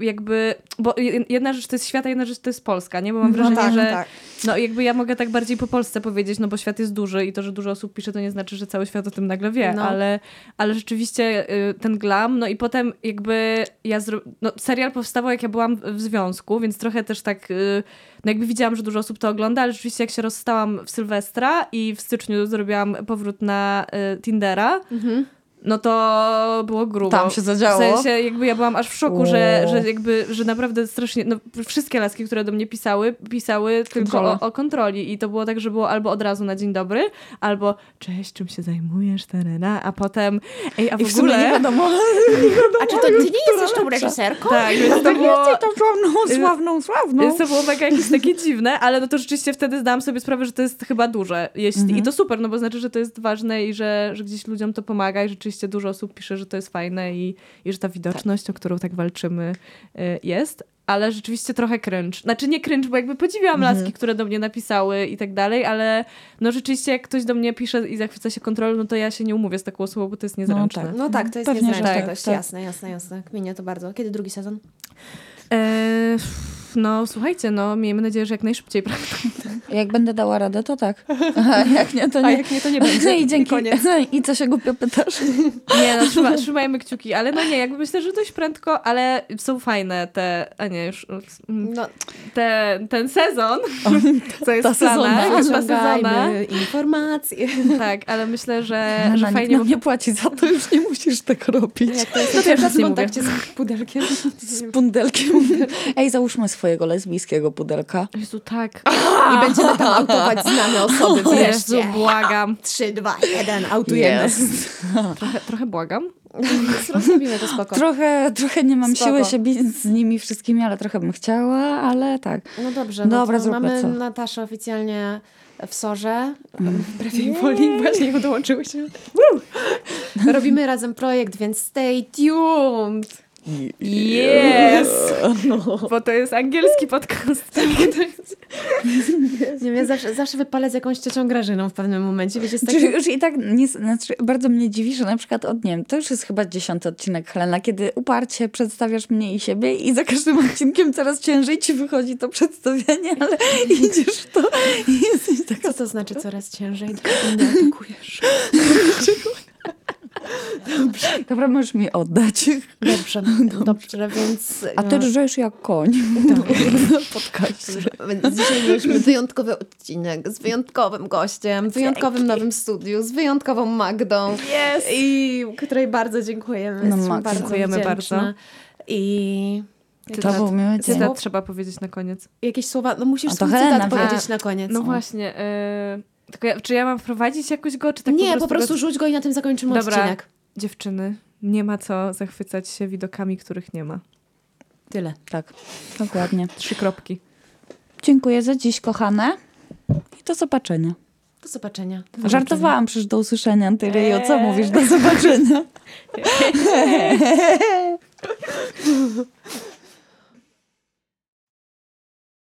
y, jakby, bo jedna rzecz to jest świat, a jedna rzecz to jest Polska, nie? Bo mam no wrażenie, no tak, że tak. no jakby ja mogę tak bardziej po Polsce powiedzieć, no bo świat jest duży i to, że dużo osób pisze, to nie znaczy, że cały świat o tym nagle wie, no. ale, ale rzeczywiście y, ten glam, no i potem jakby ja, zro... no serial powstawał jak ja byłam w związku, więc trochę też tak, no jakby widziałam, że dużo osób to ogląda, ale rzeczywiście jak się rozstałam w Sylwestra i w styczniu zrobiłam powrót na Tindera, mhm no to było grubo. Tam się zadziało. W sensie jakby ja byłam aż w szoku, że, że jakby, że naprawdę strasznie, no wszystkie laski, które do mnie pisały, pisały tylko o, o, kontroli i to było tak, że było albo od razu na dzień dobry, albo cześć, czym się zajmujesz, terena, a potem ej, a w, I w ogóle... nie wiadomo, A czy to ty nie jesteś tą reżyserką? Tak, więc to było... Jesteś tą sławną, sławną, sławną. Więc to było mega jakieś takie dziwne, ale no to rzeczywiście wtedy zdałam sobie sprawę, że to jest chyba duże. Jeśli... Mhm. I to super, no bo znaczy, że to jest ważne i że, że gdzieś ludziom to pomaga i rzeczywiście dużo osób pisze, że to jest fajne i, i że ta widoczność, tak. o którą tak walczymy, y, jest. Ale rzeczywiście trochę cringe. Znaczy nie cringe, bo jakby podziwiałam mhm. laski, które do mnie napisały i tak dalej, ale no rzeczywiście jak ktoś do mnie pisze i zachwyca się kontrolą, no to ja się nie umówię z taką osobą, bo to jest niezręczne. No tak, no tak to jest Pewnie, niezręczne. Tak, tak. Jasne, jasne, jasne. Kminie to bardzo. Kiedy drugi sezon? Eee, no słuchajcie, no miejmy nadzieję, że jak najszybciej, prawda? Jak będę dała radę, to tak. A jak nie, to nie. A jak nie, to nie będzie. I dzięki. I, I co się głupio pytasz? Nie, no trzyma, trzymajmy kciuki, ale no nie, jakby myślę, że dość prędko, ale są fajne te, a nie, już mm, No, te, ten sezon, co jest Ta w planach, sezona. ta sezona. informacje. Tak, ale myślę, że, Że że fajnie fajnie... nam nie płaci za to, już nie musisz tak robić. Jak to jest To przykład nic nie w kontakcie z pudelkiem. Z pundelkiem. Ej, załóżmy swojego lesbijskiego pudelka. Jezu, tak. I będziemy tam autować znane osoby Jezu, wreszcie. błagam. 3, 2, 1, autujemy. Trochę, trochę błagam. Rozrobimy to spoko. Trochę, trochę nie mam Spoko. siły się bić z nimi wszystkimi, ale trochę bym chciała, ale tak. No dobrze, Dobra, no to zróbmy mamy co? Nataszę oficjalnie w Sorze. Wbrew jej woli właśnie dołączyłyśmy. Robimy razem projekt, więc stay tuned. Yes! Bo to jest angielski podcast. Nie wiem, ja zawsze, zawsze wypalę z jakąś ciocią Grażyną w pewnym momencie. Wiecie, z Czy takim... już i tak nie, znaczy, bardzo mnie dziwi, że na przykład od nie wiem, to już jest chyba dziesiąty odcinek Helena, kiedy uparcie przedstawiasz mnie i siebie i za każdym odcinkiem coraz ciężej ci wychodzi to przedstawienie, ale idziesz w to i jesteś taka Co to znaczy coraz ciężej? Nie atakujesz. Dobra, możesz mi oddać. Dobrze, dobrze, więc... A ty no, rżesz jak koń. Podkaście. Więc dzisiaj mieliśmy wyjątkowy odcinek z wyjątkowym gościem, w wyjątkowym nowym studiu, z wyjątkową Magdą. Yes! I której bardzo dziękujemy. No, Jesteśmy Magdo. bardzo Dziękujemy wdzięczne. bardzo. I To był miły dzień. Cytat trzeba powiedzieć na koniec. jakieś słowa, no musisz A to Helena cytat wie. powiedzieć na koniec. No właśnie. y, tylko ja, czy ja mam wprowadzić jakoś go, czy tak nie, po prostu... go- rzuć go i na tym zakończymy Dobra. odcinek. Dziewczyny, nie ma co zachwycać się widokami, których nie ma. Tyle. Tak, dokładnie. Trzy kropki. Dziękuję za dziś, kochane. I do zobaczenia. Do zobaczenia. Żartowałam przecież do usłyszenia, ty Ryjo, co mówisz? Do zobaczenia.